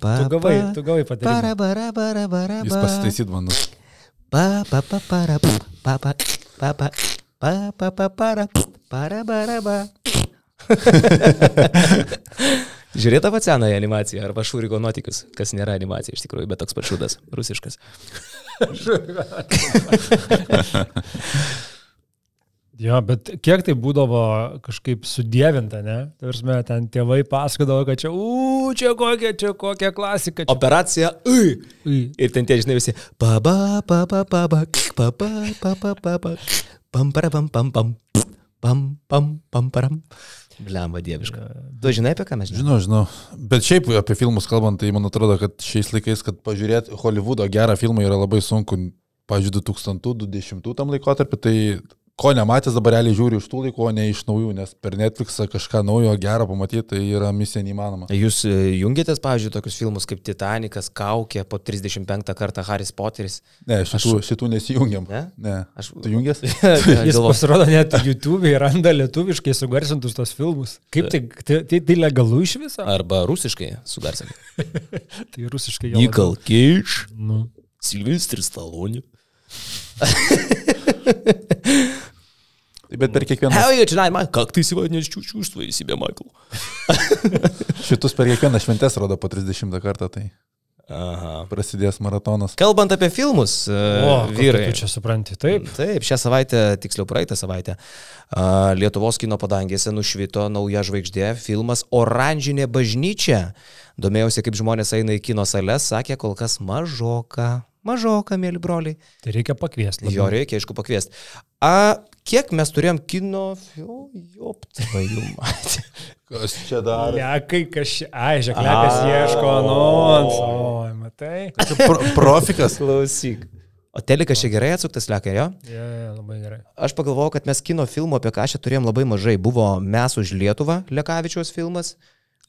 pa, Tu gavai, pa. tu gavai Jūs ba. pasitaisyt man. Pa, pa, pa, para, pa, pa, pa, pa, pa, pa, pa, pa, para, para, bara, ba. Žiūrėta pats senąją animaciją arba Šūriko nuotikius, kas nėra animacija iš tikrųjų, bet toks pačiudas, rusiškas. Jo, bet kiek tai būdavo kažkaip sudėvinta, ne? Tarsi, ten tėvai pasakodavo, kad čia, u, čia kokia, čia kokia klasika. Čia... Operacija, ui. Ui. Ir ten tie, žinai, visi. Pa, pa, pa, pa, pa, pa, pa, pa, pa, pa, pa, pa, pam, para, pam, pam, pam, pam, pam, pam, param. Blemba dieviška. Tu žinai, apie ką mes žinome? Žinau, žinau. Bet šiaip apie filmus kalbant, tai man atrodo, kad šiais laikais, kad pažiūrėti Hollywoodo gerą filmą yra labai sunku, pažiūrėjau, 2000-2010 tam laikotarpį, tai ko nematęs dabar realiai žiūriu iš tų laikų, o ne iš naujų, nes per Netflixą kažką naujo gerą pamatyti, tai yra misija neįmanoma. Jūs e, jungiatės, pavyzdžiui, tokius filmus kaip Titanikas, Kaukė, po 35 kartą Haris Poteris. Ne, šitų, aš... šitų nesijungiam. Ne? ne. Aš- Tu jungies? Jis pasirodo net YouTube'e randa lietuviškai sugarsintus tos filmus. Kaip tai, tai, tai, tai legalu iš viso? Arba rusiškai sugarsinti. Tai rusiškai jau. Nikol Cage, Nu. Silvestris Stallone. Tai Bet per kiekvieną, How are you tonight, man? Как ты сегодня чувствуешь себя, Майкл? šitus per kiekvieną šventės rodo po 30 kartą, tai Aha. prasidės maratonas. Kalbant apie filmus, O, o, vyrai. vyrai. Tu čia supranti, taip. Taip, šią savaitę, tiksliau praeitą savaitę, a, Lietuvos kino padangėse nušvito nauja žvaigždė, filmas Oranžinė bažnyčia. Domėjausi, kaip žmonės eina į kino sales, sakė kol kas mažoka. Mažoka, mėly broliai. Tai reikia pakviesti. Jo reikia, aišku, pakviesti. A, kiek mes turėjom kino filmų? Jop, tai jų matė. Kas čia dar? Ne, kai kažkas, ai, žeklekas ieško anonsų. O, matai? Pro, profikas. Klausyk. O telikas čia gerai atsuktas lekia, jo? Ja, ja, labai gerai. Aš pagalvojau, kad mes kino filmų apie ką čia turėjom labai mažai. Buvo Mes už Lietuvą, Lekavičiaus filmas.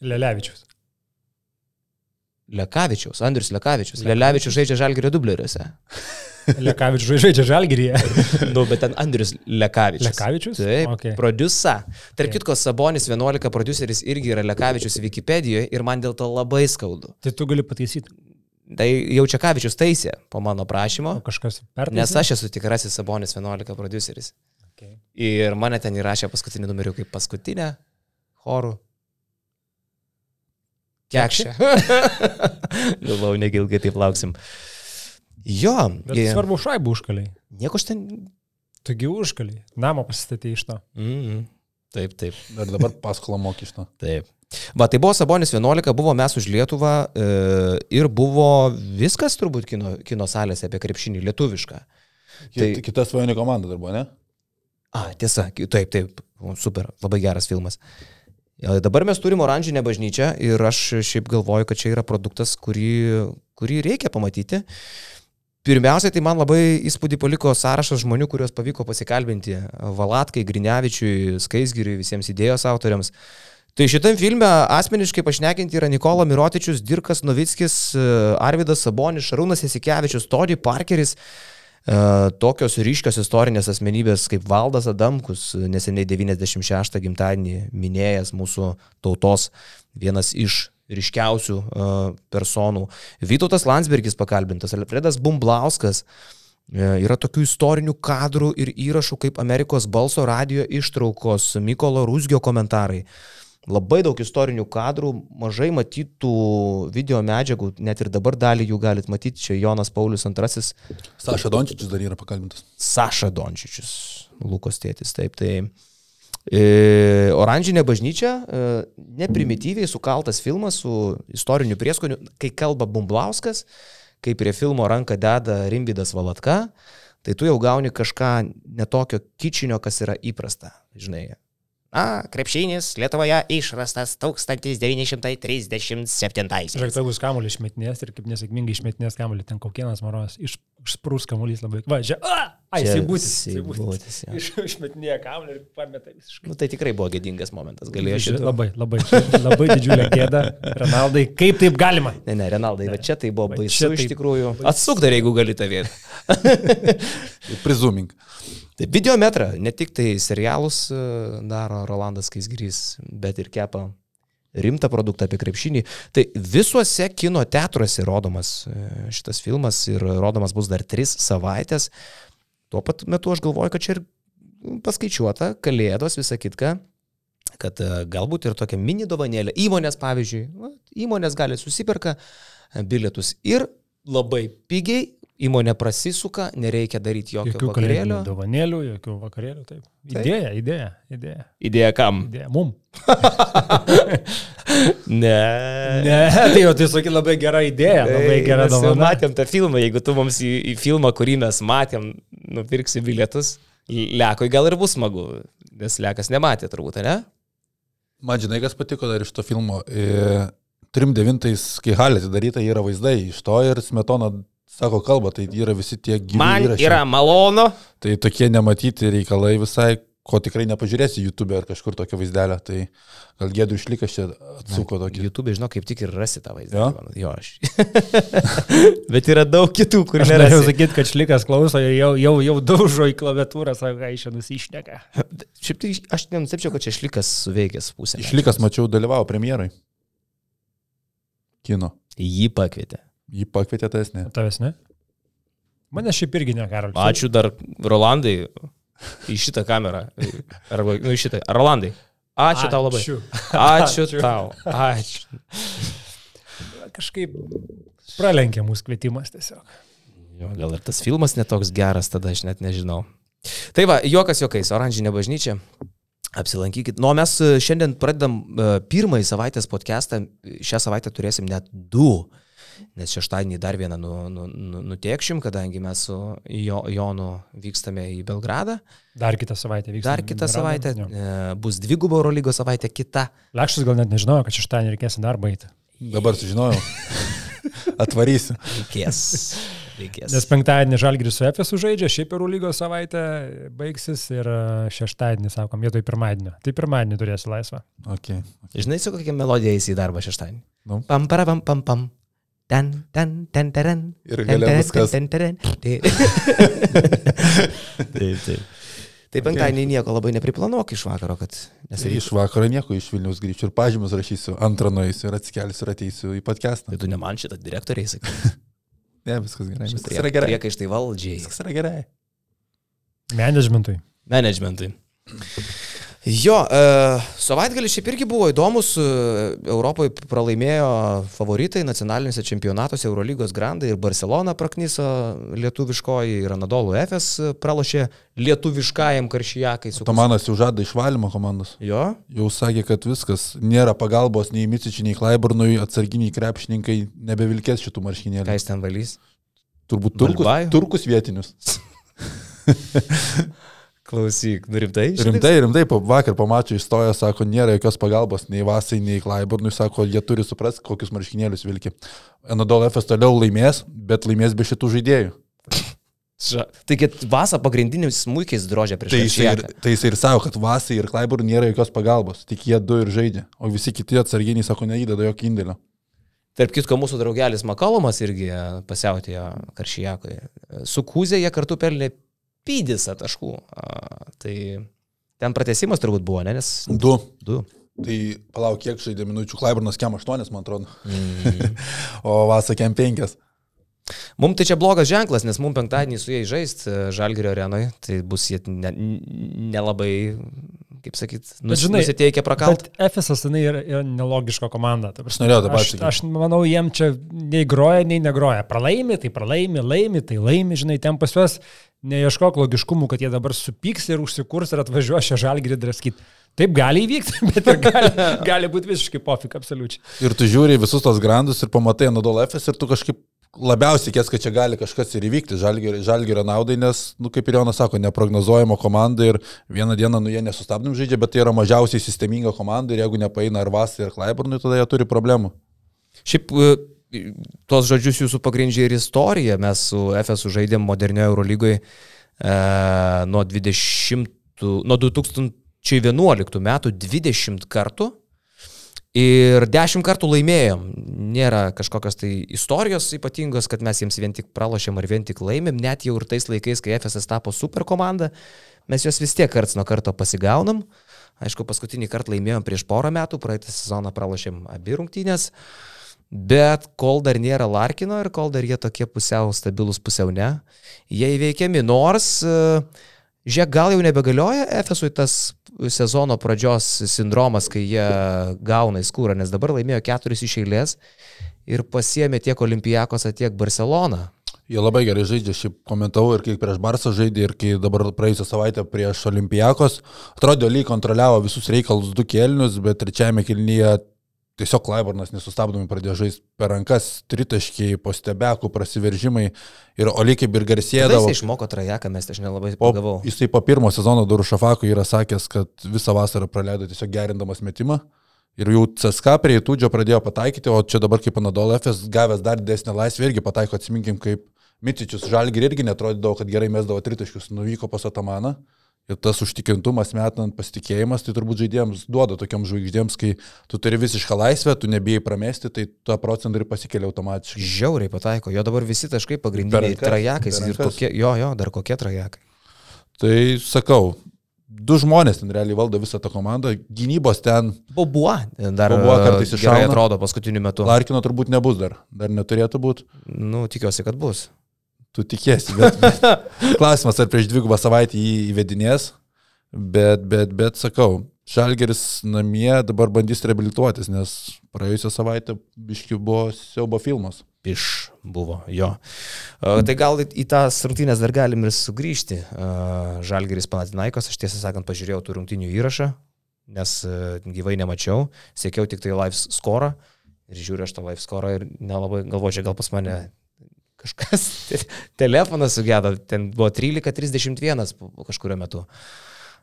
Lelevičius. Lekavičiaus, Andrius Lekavičius. Lelevičius žaidžia Žalgirio dubleriuose. Lekavičius žaidžia žalgyryje. nu, bet ten Andrius Lekavičius. Lekavičius? Taip, okay. produsa. Tark kitko, Sabonis 11 produceris irgi yra Lekavičius Wikipedijoje ir man dėl to labai skaudu. Tai tu gali pataisyti. Tai jau Čekavičius taisė po mano prašymo, O kažkas pertaisė? nes aš esu tikrasis Sabonis 11 produceris. Okay. Ir mane ten įrašė paskutinį numerį kaip paskutinę chorų. Kekšė. Galvau, negilgai taip lauksim. Jo, Bet ir- svarbu šaibų užkaliai. nieko aš ten. Taigi užkaliai. Namą pasistatė iš to. Mm, taip, taip, Ir dabar paskolą mokyšto. taip. Va, tai buvo Sabonis 11, buvo mes už Lietuvą e, ir buvo viskas turbūt kino, kino salėse apie krepšinį lietuvišką. Tai Tai- kita svajonių komanda dar buvo, ne? A, tiesa, taip, taip, super, labai geras filmas. Ja, Dabar mes turime oranžinę bažnyčią ir aš šiaip galvoju, kad čia yra produktas, kurį, kurį reikia pamatyti. Pirmiausia, tai man labai įspūdį paliko sąrašas žmonių, kuriuos pavyko pasikalbinti. Valatkai, Griniavičiui, Skaisgiriui, visiems idėjos autoriams. Tai šitam filme asmeniškai pašnekinti yra Nikola Mirotičius, Dirkas Novickis, Arvidas Sabonis, Šarūnas Esikevičius, Todi Parkeris. E, tokios ryškios istorinės asmenybės kaip Valdas Adamkus, neseniai 96 gimtadienį minėjęs mūsų tautos vienas iš ryškiausių e, personų. Vytautas Landsbergis pakalbintas, Alfredas Bumblauskas. E, Yra tokių istorinių kadrų ir įrašų kaip Amerikos balso radio ištraukos, Mykolo Rusgio komentarai. Labai daug istorinių kadrų, mažai matytų video medžiagų, net ir dabar dalį jų galite matyti. Čia Jonas Paulius II Saša Dončičius dar yra pakalbintas. Saša Dončičius, Lukos tėtis, taip, tai e, Oranžinė bažnyčia, e, neprimityviai sukaltas filmas su istoriniu prieskoniu, kai kalba Bumblauskas, kai prie filmo ranką deda Rimbidas Valatka, tai tu jau gauni kažką netokio kičinio, kas yra įprasta, žinai. A, krepšinis Lietuvoje išrastas 1937. Žiūrėk, tai bus kamuolį išmetinės ir kaip nesėkmingai išmetinės kamuolį, ten kokienas maros, iš, išsprūs kamuolys labai. Va, čia, a, ai, jisai būtis. Seibutis, jo. Iš, išmetinėja kamuolį ir pameta visiškai. Nu, tai tikrai buvo gėdingas momentas, galėjo šitą. Labai, labai, labai didžiulė gėda. Renaldai, kaip taip galima? Ne, ne, Renaldai, bet čia tai buvo Va baisu iš tikrųjų. Atsuk dar, jeigu gali tą vietą. Prizumink. Tai videometrą, ne tik tai serialus e, daro Rolandas Kaisgrys, bet ir kepa rimtą produktą apie krepšinį. Tai visuose kino teatruose rodomas e, šitas filmas ir rodomas bus dar tris savaitės. Tuo pat metu aš galvoju, kad čia ir paskaičiuota, kalėdos, visa kitka, kad e, galbūt ir tokia mini dovanėlė. Įmonės, pavyzdžiui, įmonės gali susipirka e, bilietus ir labai pigiai įmonė prasisuka, nereikia daryti jokio Jokių vakarėlio. dovanėlių, jokių vakarėlių, taip. Taip. Idėja, idėja, idėja. Idėja kam? Idėja mum. Ne. Ne, tai jau tai sakai labai gera idėja, labai gera mes dovana. matėm tą filmą, jeigu tu mums į, į filmą, kurį mes matėm, nupirksi bilietus, Lekui gal ir bus smagu, nes Lekas nematė turbūt, ne? Man žinai, kas patiko dar iš to filmo. E, 39, kai halė atidaryta, yra vaizdai iš to ir Smetona sako kalbą, tai yra visi tie gyvi Man įrašai. yra malonu. Tai tokie nematyti reikalai visai, ko tikrai nepažiūrėsi YouTube ar kažkur tokio vaizdelio. Tai gal gėdų išlikas čia atsuko tokį. YouTube, žinau, kaip tik ir rasi tą vaizdą. Jo? mano. Jo, aš. Bet yra daug kitų, kur Aš norėjau nerasi. sakyti, kad šlikas klauso ir jau, jau, jau daužo į klaviatūrą, sako, ką iš čia nusišneka. Šiaip tai aš nenustepčiau, kad čia šlikas suveikęs pusę. Išlikas, mačiau, dalyvavo premjerai. Kino. Jį pakvietė. Jį pakvietė tas, ne. Tavęs ne? Mane šiaip irgi ne, Karol. Ačiū dar Rolandai į šitą kamerą. Arba, nu, į šitą. Rolandai. Ačiū tau labai. Ačiū. Ačiū Ačiū. tau. Ačiū. Kažkaip pralenkė mūsų kvietimas tiesiog. Jo, gal ir tas filmas netoks geras, tada aš net nežinau. Tai va, juokas juokais, oranžinė bažnyčia. Apsilankykit. Nu, mes e, šiandien pradedam e, pirmąjį savaitės podcastą. Šią savaitę turėsim net du. Nes šeštadienį dar vieną nu, nu, nu, nutiekšim, kadangi mes su jo, Jonu vykstame į Belgradą. Dar kitą savaitę vyks. Dar kitą savaitę e, bus dvigubo Eurolygos savaitė kita. Lekštas gal net nežinojo, kad šeštadienį reikės į darbą eiti. Dabar sužinojau. Atvarysiu. Reikės. Reikės. Nes penktadienį Žalgiris su FS žaidžia, šiaip Eurų lygos savaitė baigsis ir e, šeštadienį, sakom, vietoj pirmadienio. Tai pirmadienį turėsi laisvą. Okay. Žinai, su kokia melodija eisi į darbą šeštadienį? Nu. Pam, para, pam, pam, pam. Ten, ten, ten, ten. Ir gale viskas. Ten, ten, ten. Taip, taip. Tai penktadienį nieko labai nepriplanuok iš vakaro, kad Iš nesakysiu. vakaro nieko iš Vilnius grįšiu ir pažymus rašysiu, antrą nueisiu ir atsikelsiu ir ateisiu į podcastą. Tai tu ne man šitą direktoriai sakai. Ne, viskas gerai. Viskas yra gerai. Prieka iš tai valdžiai. Viskas yra gerai. Managementui. Managementui. Jo, e, savaitgalis šiaip irgi buvo įdomus. e, Europoje pralaimėjo favoritai nacionaliniuose čempionatuose Eurolygos Grandai ir Barcelona praknyso lietuviškoji ir Anadolų Efes pralošė lietuviškajam karšijakai Tomanas jau žada išvalymo komandos. Jo, Jau sakė, kad viskas, nėra pagalbos nei Micičiui, nei Klaiburnui, atsarginiai krepšininkai nebevilkės šitų ką marškinėlių. jis ten valys? Turbūt turkus, Valbajų? turkus vietinius. Klausyk, nu rimtai? Rimtai, rimtai, po- vakar pamačiau įstojo, sako, nėra jokios pagalbos nei Vasai, nei Klaiburnui, sako, jie turi suprasti, kokius marškinėlius vilki. Anadol FS toliau laimės, bet laimės be šitų žaidėjų. Ža- Taigi Vasa pagrindinius smūkiais drožė prieš Tai jis, ir, Karšijaką. tai jis ir savo, kad Vasai ir Klaiburnui nėra jokios pagalbos, tik jie du ir žaidžia, o visi kiti atsarginiai, sako, neįdeda jokio indėlio. Tarp kitko, mūsų draugelis Makalomas irgi pasiautėjo Karšijakoje. Su Kūzė jie kartu pelnė pydisą taškų. A, Tai ten pratesimas turbūt buvo, ne? Nes Du. du. Tai palauk, kiek žaidė minučių, Klaiburnas kem 8, man atrodo, Mm. o Vasa kem 5. Mums tai čia blogas ženklas, nes mums penktadienį su jais žaist e, Žalgirio arenoje, tai bus jie ne- nelabai, kaip sakyt, nus, žinai, nusiteikę prakalt. Bet FSS jinai yra, yra nelogiška komanda. prasme. norėjau patį aš, aš manau, jiem čia nei groja, nei negroja. Pralaimi, tai pralaimi, laimi, tai laimi, žinai, ten pas juos neieškok logiškumų, kad jie dabar supyks ir užsikurs ir atvažiuos šią žalgirį draskyti. Taip gali įvykti, bet gali, gali būti visiškai pofik, absoliučiai. Ir tu žiūri visus tos grandus ir pamatai Anadol FS ir tu kažkaip labiausiai kės, kad čia gali kažkas ir įvykti žalgerio, naudai, nes, nu, kaip ir Jonas sako, neprognozuojama komanda ir vieną dieną, nu, jie nesustabdom žaidžia, bet tai yra mažiausiai sisteminga komanda ir jeigu nepaina ar Vasai, ar Klaiburnui, tada jie turi problemų. Šiaip e, tuos žodžius jūsų pagrindžia ir istorija. Mes su FSU žaidėm modernioje Eurolygoje e, nuo 20, nuo 2011 metų 20 kartų. Ir dešimt kartų laimėjom. Nėra kažkokios tai istorijos ypatingos, kad mes jiems vien tik pralošėm ar vien tik laimėm. Net jau ir tais laikais, kai FSS tapo super komanda, mes juos vis tiek karts nuo karto pasigaunam. Aišku, paskutinį kartą laimėjom prieš porą metų, praeitą sezoną pralošėm abi rungtynės. Bet kol dar nėra Larkino ir kol dar jie tokie pusiau stabilus, pusiau ne, jie įveikiami. Nors, žiūrėk, gal jau nebegalioja Efesui tas sezono pradžios sindromas, kai jie gauna į skūrą, nes dabar laimėjo keturis iš eilės ir pasiemė tiek Olimpijakos, tiek Barceloną. Jie labai gerai žaidžia, šiaip komentavau ir kai prieš Barsą žaidė, ir kai dabar praėjusią savaitę prieš Olimpijakos, atrodė, lyg kontroliavo visus reikalus du kelnius, bet trečiajame kelnyje tiesiog Klaibornas nesustabdomai pradėjo žaisti per rankas, tritaškiai, po stebekų, prasiveržimai ir Olikė ir garsėdavo. Jis išmoko trajeką, mes aš nelabai pagavau. Jisai po pirmo sezono durų Šafako yra sakęs, kad visą vasarą praleido tiesiog gerindamas metimą. Ir jau CSK prie Tūdžio pradėjo pataikyti, o čia dabar kaip Panadol FS gavęs dar didesnę laisvę irgi pataiko, atsiminkim, kaip Mitičius Žalgir irgi netrodydavo, kad gerai mesdavo tritaškius, nuvyko pas Atamaną. Ir tas užtikrintumas, metant pasitikėjimas, tai turbūt žaidėjams duoda tokiam žvaigždėms, kai tu turi visišką laisvę, tu nebijai pramesti, tai tą procentą ir pasikelia automatiškai. Žiauriai pataiko, jo dabar visi taškai pagrindiniai rankas, trajakais ir kokie, jo, jo, dar kokie trajakai. Tai sakau, du žmonės ten realiai valdo visą tą komandą, gynybos ten Bobua dar Bobuo kartais e, gerai atrodo paskutiniu metu. Larkino turbūt nebus dar, dar neturėtų būti. Nu, tikiuosi, kad bus. Tu tikėsi, bet, bet klausimas, ar prieš dvigubą savaitę jį įvedinės, bet, bet, bet sakau, Šalgeris namie dabar bandys reabilituotis, nes praėjusią savaitę biški buvo siaubo filmas. Iš buvo, jo. Uh, tai gal į, tas rungtynės dar galim ir sugrįžti. Uh, Žalgeris Panatinaikos, aš tiesą sakant pažiūrėjau tų rungtynių įrašą, nes uh, gyvai nemačiau, siekiau tik tai live score ir žiūriu aš tą live score ir nelabai galvoju, čia gal pas mane kažkas, te, telefonas sugėdo, ten buvo 13.31 kažkurio metu.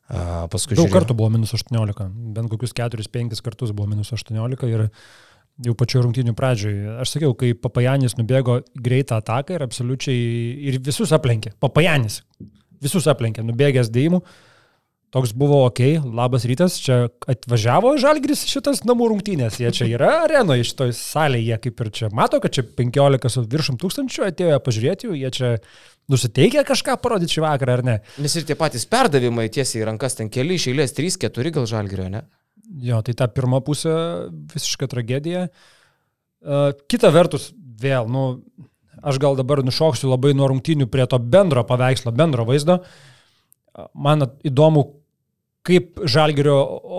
Uh, paskui Daug žiūrėjau. kartų buvo minus 18, bent kokius 4-5 kartus buvo minus 18 ir jau pačiu rungtinių pradžioj. Aš sakiau, kai Papajanis nubėgo greitą ataką ir absoliučiai ir visus aplenkė. Papajanis visus aplenkė, nubėgęs dėjimų. Toks buvo ok, labas rytas, čia atvažiavo Žalgris šitas namų rungtynės, jie čia yra arenoje, šitoj salėje, jie kaip ir čia mato, kad čia 15 su viršum tūkstančių atėjo pažiūrėti jie čia nusiteikia kažką parodyti šį vakarą ar ne. Nes ir tie patys perdavimai tiesiai į rankas ten keli iš eilės, 3-4 gal Žalgerio, ne? Jo, tai ta pirma pusė visiška tragedija. Uh, kita vertus, vėl, nu, aš gal dabar nušoksiu labai nuo rungtynių prie to bendro paveikslo, bendro vaizdo. Man įdomu, kaip Žalgerio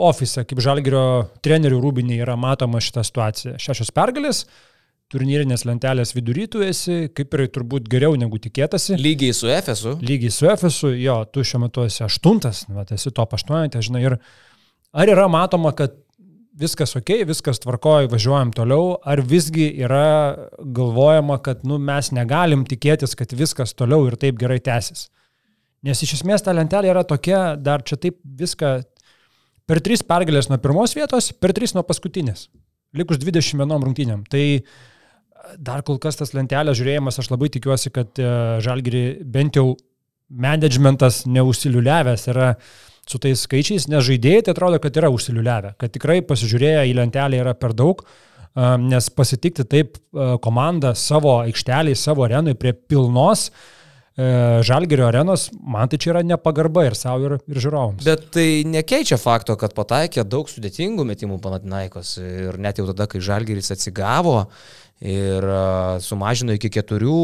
ofise, kaip Žalgerio trenerių rūbinė yra matoma šita situacija. Šešios pergalės, turnyrinės lentelės vidury tu esi, kaip ir turbūt geriau negu tikėtasi. Lygiai su Efesu. Lygiai su Efesu, jo, tu šiuo metu esi aštuntas, va, esi top aštuonetė, žinai, ir ar yra matoma, kad viskas ok, viskas tvarkoja, važiuojam toliau, ar visgi yra galvojama, kad nu, mes negalim tikėtis, kad viskas toliau ir taip gerai tęsis. Nes iš esmės ta lentelė yra tokia, dar čia taip viską per tris pergalės nuo pirmos vietos, per tris nuo paskutinės, likus 21 rungtynėm. Tai dar kol kas tas lentelės žiūrėjimas, aš labai tikiuosi, kad e, Žalgiri bent jau managementas neužsiliuliavęs yra su tais skaičiais, nes žaidėjai tai atrodo, kad yra užsiliuliavę, kad tikrai pasižiūrėję į lentelę yra per daug, nes pasitikti taip komandą savo aikšteliai, savo arenui prie pilnos e, Žalgerio arenos, man tai čia yra nepagarba ir savo, ir, ir žiūrovams. Bet tai nekeičia fakto, kad pataikė daug sudėtingų metimų Panatinaikos ir net jau tada, kai Žalgeris atsigavo ir uh, sumažino iki keturių,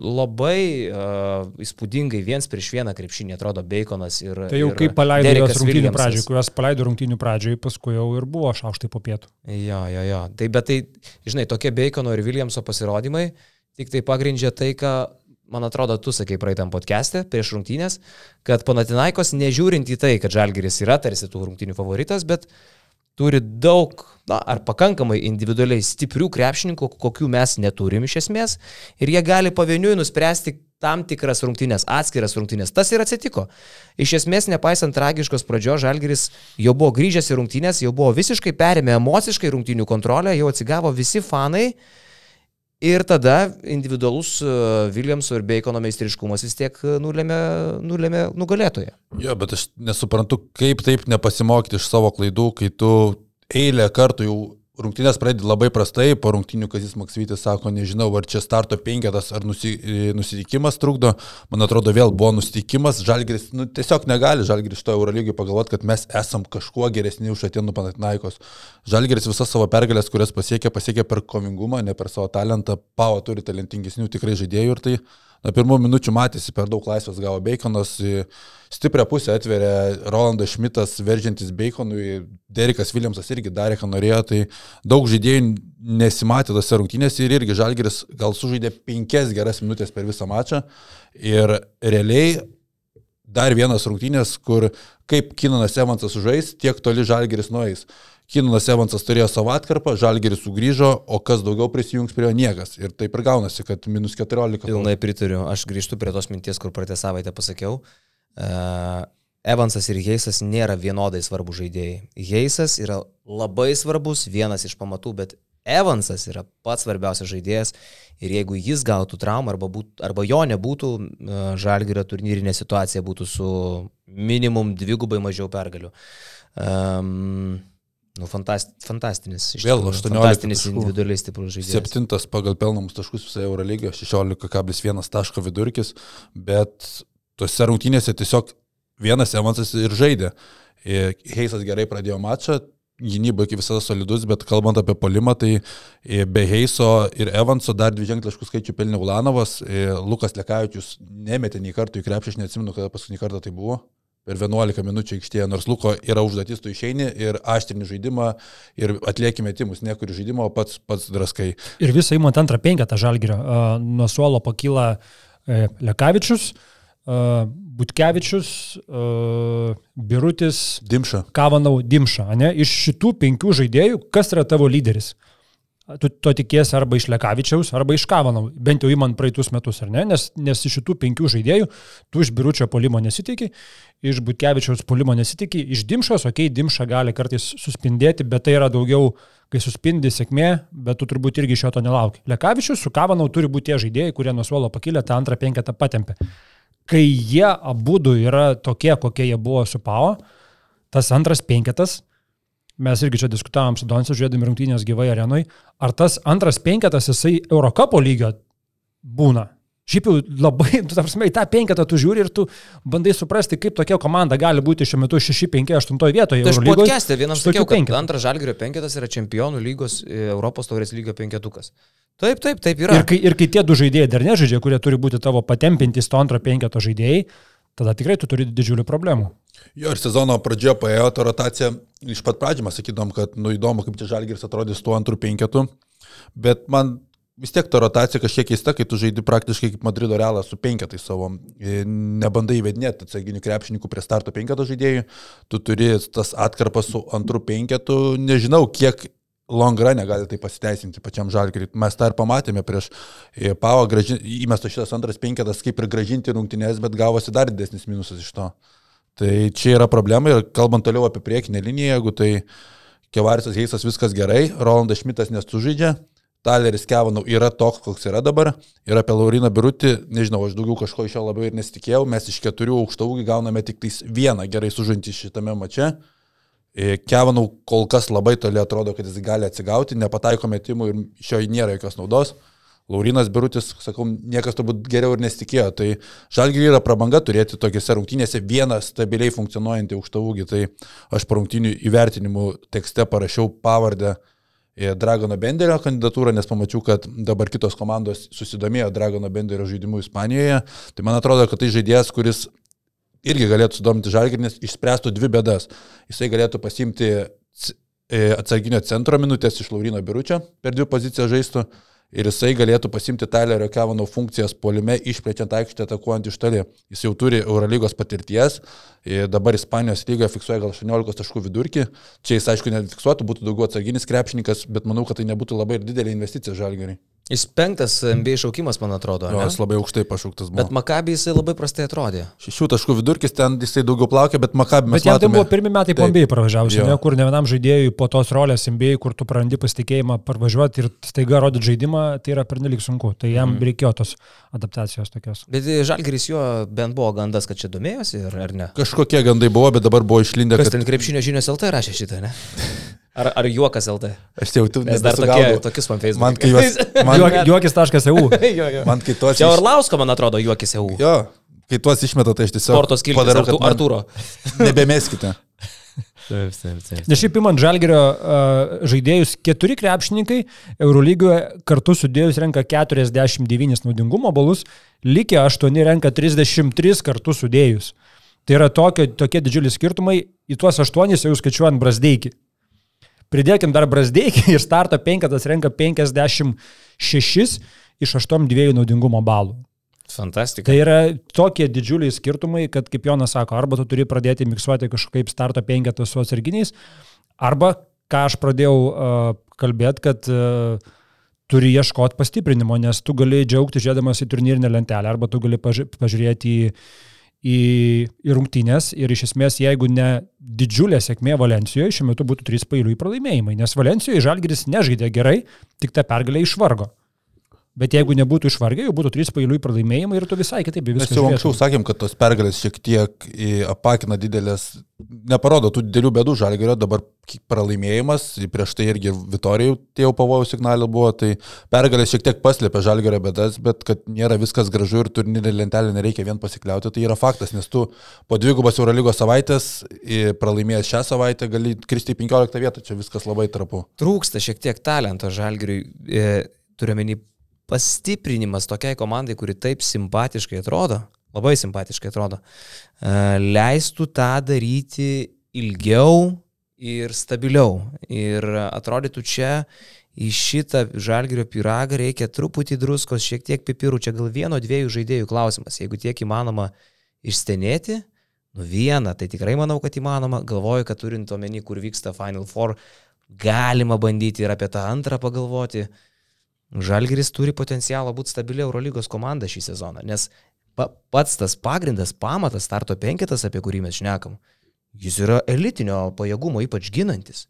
labai uh, įspūdingai viens prieš vieną krepšinį atrodo Baconas ir... Tai jau ir kaip paleido Derekas jos rungtynių Williamsas. pradžioj, kuriuos paleido rungtynių pradžioj, paskui jau ir buvo šaukštai po pietų. Jo, jo, jo. Tai bet tai, žinai, tokie Bacono ir Williamso pasirodymai tik tai pagrindžia tai, ką, man atrodo, tu sakai praeitam podcast'e prieš rungtynės, kad Panatinaikos, nežiūrint į tai, kad Žalgiris yra tarsi tų rungtynių favoritas, bet turi daug, na, ar pakankamai individualiai stiprių krepšininkų, kokių mes neturim iš esmės, ir jie gali pavieniui nuspręsti tam tikras rungtynės, atskiras rungtynės. Tas ir atsitiko. Iš esmės, nepaisant tragiškos pradžios, Žalgiris jau buvo grįžęs į rungtynės, jau buvo visiškai perėmę emociškai rungtynių kontrolę, jau atsigavo visi fanai. Ir tada individualus e, Williamso ir Bacono meistriškumas vis tiek e, nulėmė, nulėmė nugalėtoje. Jo, bet aš nesuprantu, kaip taip nepasimokyti iš savo klaidų, kai tu eilę kartų jau rungtynės pradedi labai prastai, po rungtynių Kazis Maksytis sako, nežinau, ar čia starto penketas, ar nusi, nusitikimas trukdo, man atrodo vėl buvo nusitikimas, Žalgiris, nu, tiesiog negali Žalgiris to Eurolygiai pagalvoti, kad mes esam kažkuo geresni už Atenų Panatinaikos. Žalgiris visas savo pergalės, kurias pasiekė, pasiekė per komingumą, ne per savo talentą, Pavo turi talentingesnių tikrai žaidėjų ir tai Na, pirmų minučių matėsi, per daug laisvės gavo Baconas, stiprią pusę atveria Rolandas Šmitas, veržiantis Baconui, Derikas Williamsas irgi darė, ką norėjo, tai daug žaidėjų nesimatė tose rungtynėse ir irgi Žalgeris gal sužaidė penkias geras minutės per visą mačą ir realiai dar vienas rungtynės, kur kaip Kinanas Evansas žais, tiek toli Žalgeris nueis. Kinanas Evansas turėjo savo atkarpą, Žalgeris sugrįžo, o kas daugiau prisijungs prie jo niekas. Ir taip ir gaunasi, kad minus 14. Pilnai pritariu. Aš grįžtu prie tos minties, kur praeitą savaitę pasakiau. Uh, Evansas ir Heisas nėra vienodai svarbus žaidėjai. Heisas yra labai svarbus, vienas iš pamatų, bet Evansas yra pats svarbiausias žaidėjas ir jeigu jis gautų traumą arba, būt, arba jo nebūtų, Žalgirio turnyrinė situacija būtų su minimum dvigubai mažiau pergalių. Um, Nu, fantast, fantastinis. Vėl 18. Fantastinis individualiai stiprus žaidėjas. Septintas pagal pelnamus taškus visoje Eurolygoje, 16,1 taško vidurkis, bet tuose rungtynėse tiesiog vienas Evansas ir žaidė. Heisas gerai pradėjo mačą, gynyba iki visada solidus, bet kalbant apie polimą, tai be Heiso ir Evanso dar dvi ženkliškų skaičių pelnė Ulanovas, Lukas Lekavičius nemetė nei kartų į krepšį, aš neatsimenu, kada paskutinį kartą tai buvo per 11 minučių aikštėje, nors Luko yra užduotis, tu išeini ir aštrini žaidimą ir atlieki metimus, niekur žaidimo, o pats, pats draskai. Ir visą įmant antrą penketą žalgerio. Nuo suolo pakyla e, Lekavičius, Butkevičius, Birutis, Dimša. Kavanau, Dimša. Ne? Iš šitų penkių žaidėjų, kas yra tavo lyderis? Tu to tikiesi arba iš Lekavičiaus, arba iš Kavanau, bent jau įman praeitus metus, ar ne? Nes, nes iš šitų penkių žaidėjų tu iš Biručio polimo nesitikė, iš Butkevičiaus polimo nesitikė, iš Dimšos, okei, okay, Dimša gali kartais suspindėti, bet tai yra daugiau, kai suspindi sėkmė, bet tu turbūt irgi šio to nelauki. Lekavičius su Kavanau turi būti tie žaidėjai, kurie nuo suolo pakilę tą antrą penketą patempė. Kai jie abu yra tokie, kokie jie buvo su Pao, tas antras penketas mes irgi čia diskutavom su Donsu, žiūrėdami rungtynės gyvai arenui, ar tas antras penketas jisai Eurocapo lygio būna. Šiaip jau labai, tu tarsi, į tą penketą tu žiūri ir tu bandai suprasti, kaip tokia komanda gali būti šiuo metu 6, 5, 8 vietoje. Tai aš podcast'e vienam sakiau, kad antras žalgerio penketas yra čempionų lygos e, Europos taurės lygio penketukas. Taip, taip, taip yra. Ir kai, ir kai tie du žaidėjai dar nežaidžia, kurie turi būti tavo patempintys to antro penketo žaidėjai, tada tikrai tu turi didžiulių problemų. Jo, ir sezono pradžioje paėjo ta rotacija, iš pat pradžio mes sakydom, kad nu įdomu, kaip čia Žalgiris atrodys tuo antrų penketu, bet man vis tiek ta rotacija kažkiek keista, kai tu žaidi praktiškai kaip Madrido realas su penketai savo. Nebandai įvedinėti atsarginių krepšininkų prie starto penketo žaidėjų, tu turi tas atkarpas su antru penketu, nežinau, kiek long run gali tai pasiteisinti pačiam žalgiriui. Mes tą ir pamatėme prieš e, Pavo, įmestas šitas antras penketas kaip ir gražinti rungtynės, bet gavosi dar didesnis minusas iš to. Tai čia yra problema ir kalbant toliau apie priekinę liniją, jeigu tai Kevarisas Heisas viskas gerai, Rolandas Šmitas nesužaidžia, Taleris Kevanau yra toks, koks yra dabar. Ir apie Lauriną Birutį, nežinau, aš daugiau kažko iš jo labai ir nesitikėjau, mes iš keturių aukštų ūgį gauname tik vieną gerai sužantį šitame mače. E, Kevanau kol kas labai toli atrodo, kad jis gali atsigauti, nepataiko metimų ir iš jo nėra jokios naudos. Laurinas Birutis, sakau, niekas turbūt geriau ir nesitikėjo. Tai žalgiai yra prabanga turėti tokiuose rungtynėse vieną stabiliai funkcionuojantį aukštą ūgį. Tai aš po rungtynių įvertinimų tekste parašiau pavardę Dragono Benderio kandidatūrą, nes pamačiau, kad dabar kitos komandos susidomėjo Dragono Benderio žaidimu Ispanijoje. Tai man atrodo, kad tai žaidėjas, kuris irgi galėtų sudomti žalgį, nes išspręstų dvi bėdas. Jisai galėtų pasimti atsarginio centro minutės iš Laurino Biručio per dvi pozicijas žaistų ir jisai galėtų pasimti Tylerio Kevano funkcijas polime, išplečiant aikštę, atakuojant iš toli. Jis jau turi Eurolygos patirties, dabar Ispanijos lygoje fiksuoja gal 18 taškų vidurkį. Čia jis aišku nefiksuotų, būtų daugiau atsarginis krepšininkas, bet manau, kad tai nebūtų labai didelė investicija žalgeriai. Jis penktas NBA šaukimas, man atrodo. Jo, jis labai aukštai pašauktas buvo. Bet Makabį jisai labai prastai atrodė. Šešių taškų vidurkis ten jisai daugiau plaukė, bet Makabį mes bet jam tai buvo pirmi metai po NBA pravažiavusi, ne, kur ne vienam žaidėjui po tos rolės NBA, kur tu prarandi pasitikėjimą parvažiuoti ir staiga rodyti žaidimą, tai yra pernelik sunku. Tai jam mm. reikėjo tos adaptacijos tokios. Bet Žalgeris jo bent buvo gandas, kad čia domėjosi, ar, ar ne? Kažkokie gandai buvo, bet dabar buvo išlindę. Kas kad... ten krepšinio žinios LT rašė šitą, ne? Ar, ar juokas LT? Aš jau tu Nes dar tokie, tokius man Facebook. Man kai juos... Man, Juok- Juokis.eu. jo, jo. man kai tuos... Čia Orlausko, man atrodo, juokis EU. Jo, kai tuos išmeta, tai aš tiesiog... Sporto skiltis padarau, kad Arturo. Nebemeskite. Taip, taip, taip. Nes šiaip imant Žalgerio uh, žaidėjus, keturi krepšininkai Eurolygoje kartu sudėjus renka 49 naudingumo balus, likę 8 renka 33 kartu sudėjus. Tai yra tokio, tokie didžiuliai skirtumai, į tuos 8 jau skaičiuojant Brasdeikį. Pridėkim dar Brasdeikį ir starto penketas renka 56 iš 8 naudingumo balų. Fantastika. Tai yra tokie didžiuliai skirtumai, kad, kaip Jonas sako, arba tu turi pradėti miksuoti kažkaip starto penketą su atsarginiais, arba, ką aš pradėjau uh, kalbėti, kad uh, turi ieškoti pastiprinimo, nes tu gali džiaugti žiūrėdamas į turnyrinę lentelę, arba tu gali paži pažiūrėti į, į, į rungtynės ir iš esmės, jeigu ne didžiulė sėkmė Valencijoje, šiuo metu būtų trys pailiui pralaimėjimai, nes Valencijoje Žalgiris nežaidė gerai, tik tą pergalę išvargo. Bet jeigu nebūtų išvargę, jau būtų trys pailiui pralaimėjimai ir tu visai kitaip į Mes jau žiūrėtum. anksčiau sakėm, kad tos pergalės šiek tiek apakina didelės, neparodo tų didelių bėdų žalgerio, dabar pralaimėjimas, prieš tai irgi Vitorijų tie jau pavojų signalai buvo, tai pergalės šiek tiek paslėpė žalgerio bėdas, bet kad nėra viskas gražu ir turnyrinė lentelė nereikia vien pasikliauti, tai yra faktas, nes tu po dvigubos Eurolygos savaitės pralaimėjęs šią savaitę gali kristi į 15 vietą, čia viskas labai trapu. Trūksta šiek tiek talento žalgiriui, e, turiuomenį pastiprinimas tokiai komandai, kuri taip simpatiškai atrodo, labai simpatiškai atrodo, e, leistų tą daryti ilgiau ir stabiliau. Ir atrodytų čia į šitą žalgerio pyragą reikia truputį druskos, šiek tiek pipirų, čia gal vieno, dviejų žaidėjų klausimas. Jeigu tiek įmanoma išstenėti, nu vieną, tai tikrai manau, kad įmanoma. Galvoju, kad turint omeny, kur vyksta Final Four, galima bandyti ir apie tą antrą pagalvoti. Žalgiris turi potencialą būti stabilia Eurolygos komanda šį sezoną, nes pa, pats tas pagrindas, pamatas, starto penketas, apie kurį mes šnekam, jis yra elitinio pajėgumo, ypač ginantis.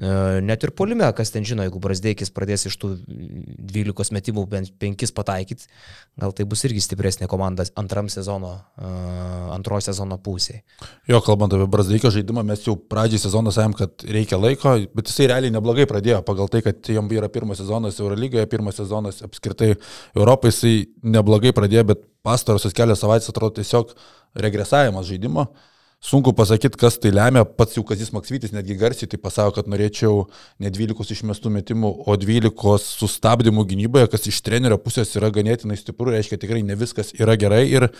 E, Net ir polime, kas ten žino, jeigu Brasdeikis pradės iš tų 12 metimų bent 5 pataikyti, gal tai bus irgi stipresnė komanda antram sezono, e, antrojo sezono pusėje. Jo, kalbant apie Brasdeikio žaidimą, mes jau pradžiai sezoną sakėm, kad reikia laiko, bet jisai realiai neblogai pradėjo, pagal tai, kad jam yra pirmas sezonas Eurolygoje, pirmas sezonas apskritai Europai, jisai neblogai pradėjo, bet pastarosios kelios savaitės atrodo tiesiog regresavimas žaidimo. Sunku pasakyti, kas tai lemia, pats jau Kazis Maksvytis netgi garsiai tai pasako, kad norėčiau ne 12 išmestų metimų, o 12 sustabdymų gynyboje, kas iš trenerio pusės yra ganėtinai stipru, reiškia tikrai ne viskas yra gerai. Ir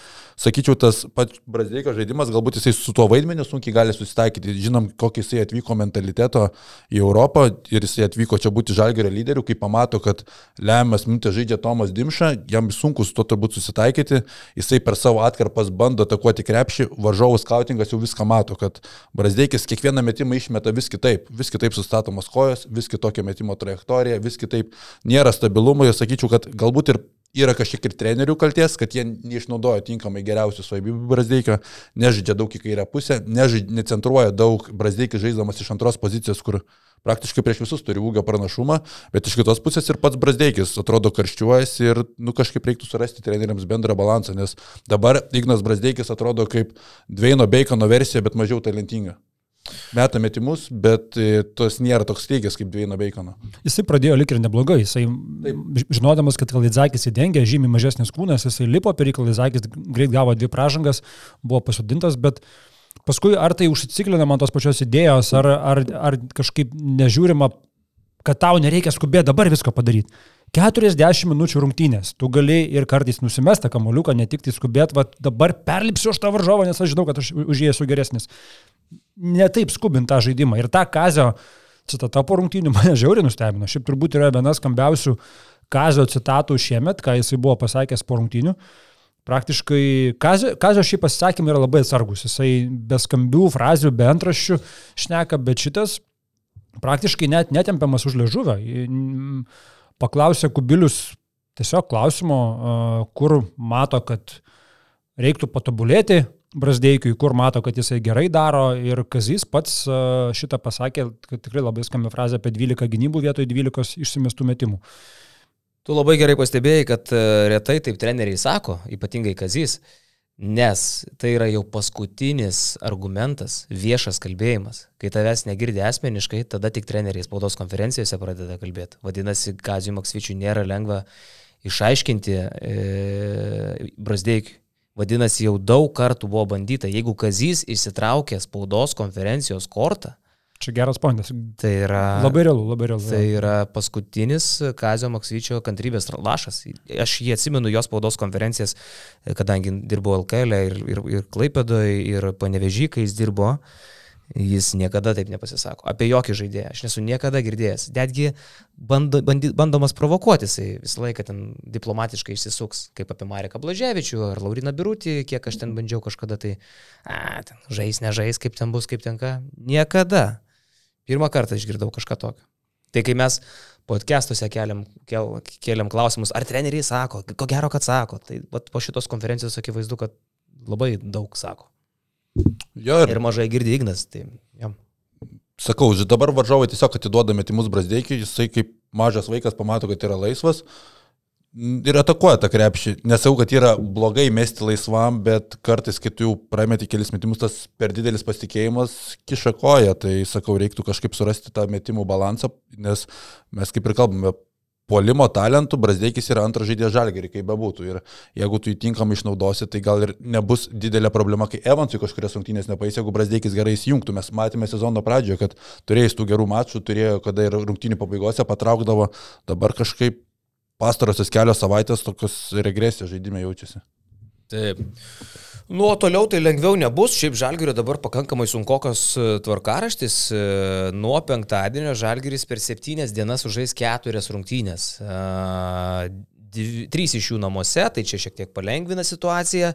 sakyčiau, tas pats Brazdeikio žaidimas, galbūt jisai su tuo vaidmeniu sunkiai gali susitaikyti, žinom, kokį jisai atvyko mentaliteto į Europą ir jisai atvyko čia būti žalgerio lyderiu, kai pamato, kad lemiamas minutė žaidžia Tomas Dimša, jam sunku su to turbūt susitaikyti, jisai per savo atkarpas bando atakuoti krepšį, varžovų skautingas jau viską mato, kad Brazdeikis kiekvieną metimą išmeta vis kitaip, vis kitaip sustatomos kojos, vis kitokia metimo trajektorija, vis kitaip nėra stabilumo. Ir sakyčiau, kad galbūt ir yra kažkiek ir trenerių kalties, kad jie neišnaudojo tinkamai geriausių savybių Brazdeikio, nežaidžia daug į kairę pusę, nežaidžia, necentruoja daug Brazdeikis žaiddamas iš antros pozicijos, kur praktiškai prieš visus turi ūgio pranašumą, bet iš kitos pusės ir pats Brasdeikis atrodo karščiuojasi ir nu, kažkaip reiktų surasti treneriams bendrą balansą, nes dabar Ignas Brasdeikis atrodo kaip Dveino Bacono versija, bet mažiau talentinga. Meta metimus, bet e, tos nėra toks lygis kaip Dveino Bacono. Jisai pradėjo lik ir neblogai. Jisai, ž- žinodamas, kad Kalidžakis įdengė, žymiai mažesnis kūnas, jisai lipo per Kalidžakis, greit gavo dvi pražangas, buvo pasodintas, bet paskui ar tai užsiciklina man tos pačios idėjos, ar, ar, ar kažkaip nežiūrima, kad tau nereikia skubėti dabar visko padaryti. 40 minučių rungtynės. Tu gali ir kartais nusimestą kamoliuką, ne tik tai skubėti, va dabar perlipsiu už tą varžovą, nes aš žinau, kad aš už jį esu geresnis. Netaip skubint tą žaidimą. Ir tą kazio citata po rungtynių mane žiauriai nustebino. Šiaip turbūt yra viena skambiausių kazio citatų šiemet, ką jisai buvo pasakęs po rungtynių. Praktiškai Kazio, Kazio šiaip pasisakymai yra labai atsargus. Jisai be skambių frazių, be antraščių šneka, bet šitas praktiškai net netempiamas už ležuvę. Paklausė Kubilius tiesiog klausimo, kur mato, kad reiktų patobulėti Brasdeikiui, kur mato, kad jisai gerai daro ir Kazys pats šitą pasakė, kad tikrai labai skambi frazė apie 12 gynybų vietoj 12 išsimestų metimų. Tu labai gerai pastebėjai, kad retai taip treneriai sako, ypatingai Kazys, Nes tai yra jau paskutinis argumentas, viešas kalbėjimas. Kai tavęs negirdi asmeniškai, tada tik treneriai spaudos konferencijose pradeda kalbėti. Vadinasi, Kazijų Maksvyčių nėra lengva išaiškinti e, Brasdeikiui. Vadinasi, jau daug kartų buvo bandyta, jeigu Kazys įsitraukė spaudos konferencijos kortą, Čia geras pointas. tai yra... Labai realu, labai realu. Tai yra paskutinis Kazio Maksvyčio kantrybės lašas. Aš jį atsimenu jos spaudos konferencijas, kadangi dirbo LKL ir, ir, ir Klaipėdoje, ir Panevežy, kai jis dirbo. Jis niekada taip nepasisako. Apie jokį žaidėją. Aš nesu niekada girdėjęs. Netgi bando, bandy, bandomas provokuoti, jisai visą laiką ten diplomatiškai išsisuks, kaip apie Mareką Blaževičių ar Lauriną Birutį, kiek aš ten bandžiau kažkada tai, a, ten žais, nežais, kaip ten bus, kaip ten ką. Niekada. Pirmą kartą išgirdau kažką tokio. Tai kai mes podcastuose keliam, kel, keliam klausimus, ar treneriai sako, ko gero, kad sako, tai vat, po šitos konferencijos akivaizdu, kad labai daug sako. Jo, ir Ir mažai girdi Ignas. Tai, ja. sakau, dabar varžovai tiesiog atiduoda metimus Brasdeikiui, jisai kaip mažas vaikas pamato, kad yra laisvas ir atakuoja tą krepšį. Nesau, kad yra blogai mesti laisvam, bet kartais, kai tu jau prameti kelis metimus, tas per didelis pasitikėjimas kiša koją. Tai sakau, reiktų kažkaip surasti tą metimų balansą, nes mes kaip ir kalbame, puolimo talentų Brasdeikis yra antras žaidėjas žalgerį, kaip bebūtų. Ir jeigu tu jį tinkamai išnaudosi, tai gal ir nebus didelė problema, kai Evansui kažkurias rungtynės nepaės, jeigu Brasdeikis gerai įsijungtų. Mes matėme sezono pradžioje, kad turėjai tų gerų mačų, turėjo, kada ir rungtynių pabaigose patraukdavo, dabar kažkaip pastarosios kelios savaitės tokios regresijos žaidime jaučiasi. Taip. Nu, o toliau tai lengviau nebus. Šiaip Žalgirio dabar pakankamai sunkokas e, tvarkaraštis. E, Nuo penktadienio Žalgiris per septynias dienas užžais keturias rungtynės. E, dvi- Trys iš jų namuose, tai čia šiek tiek palengvina situaciją.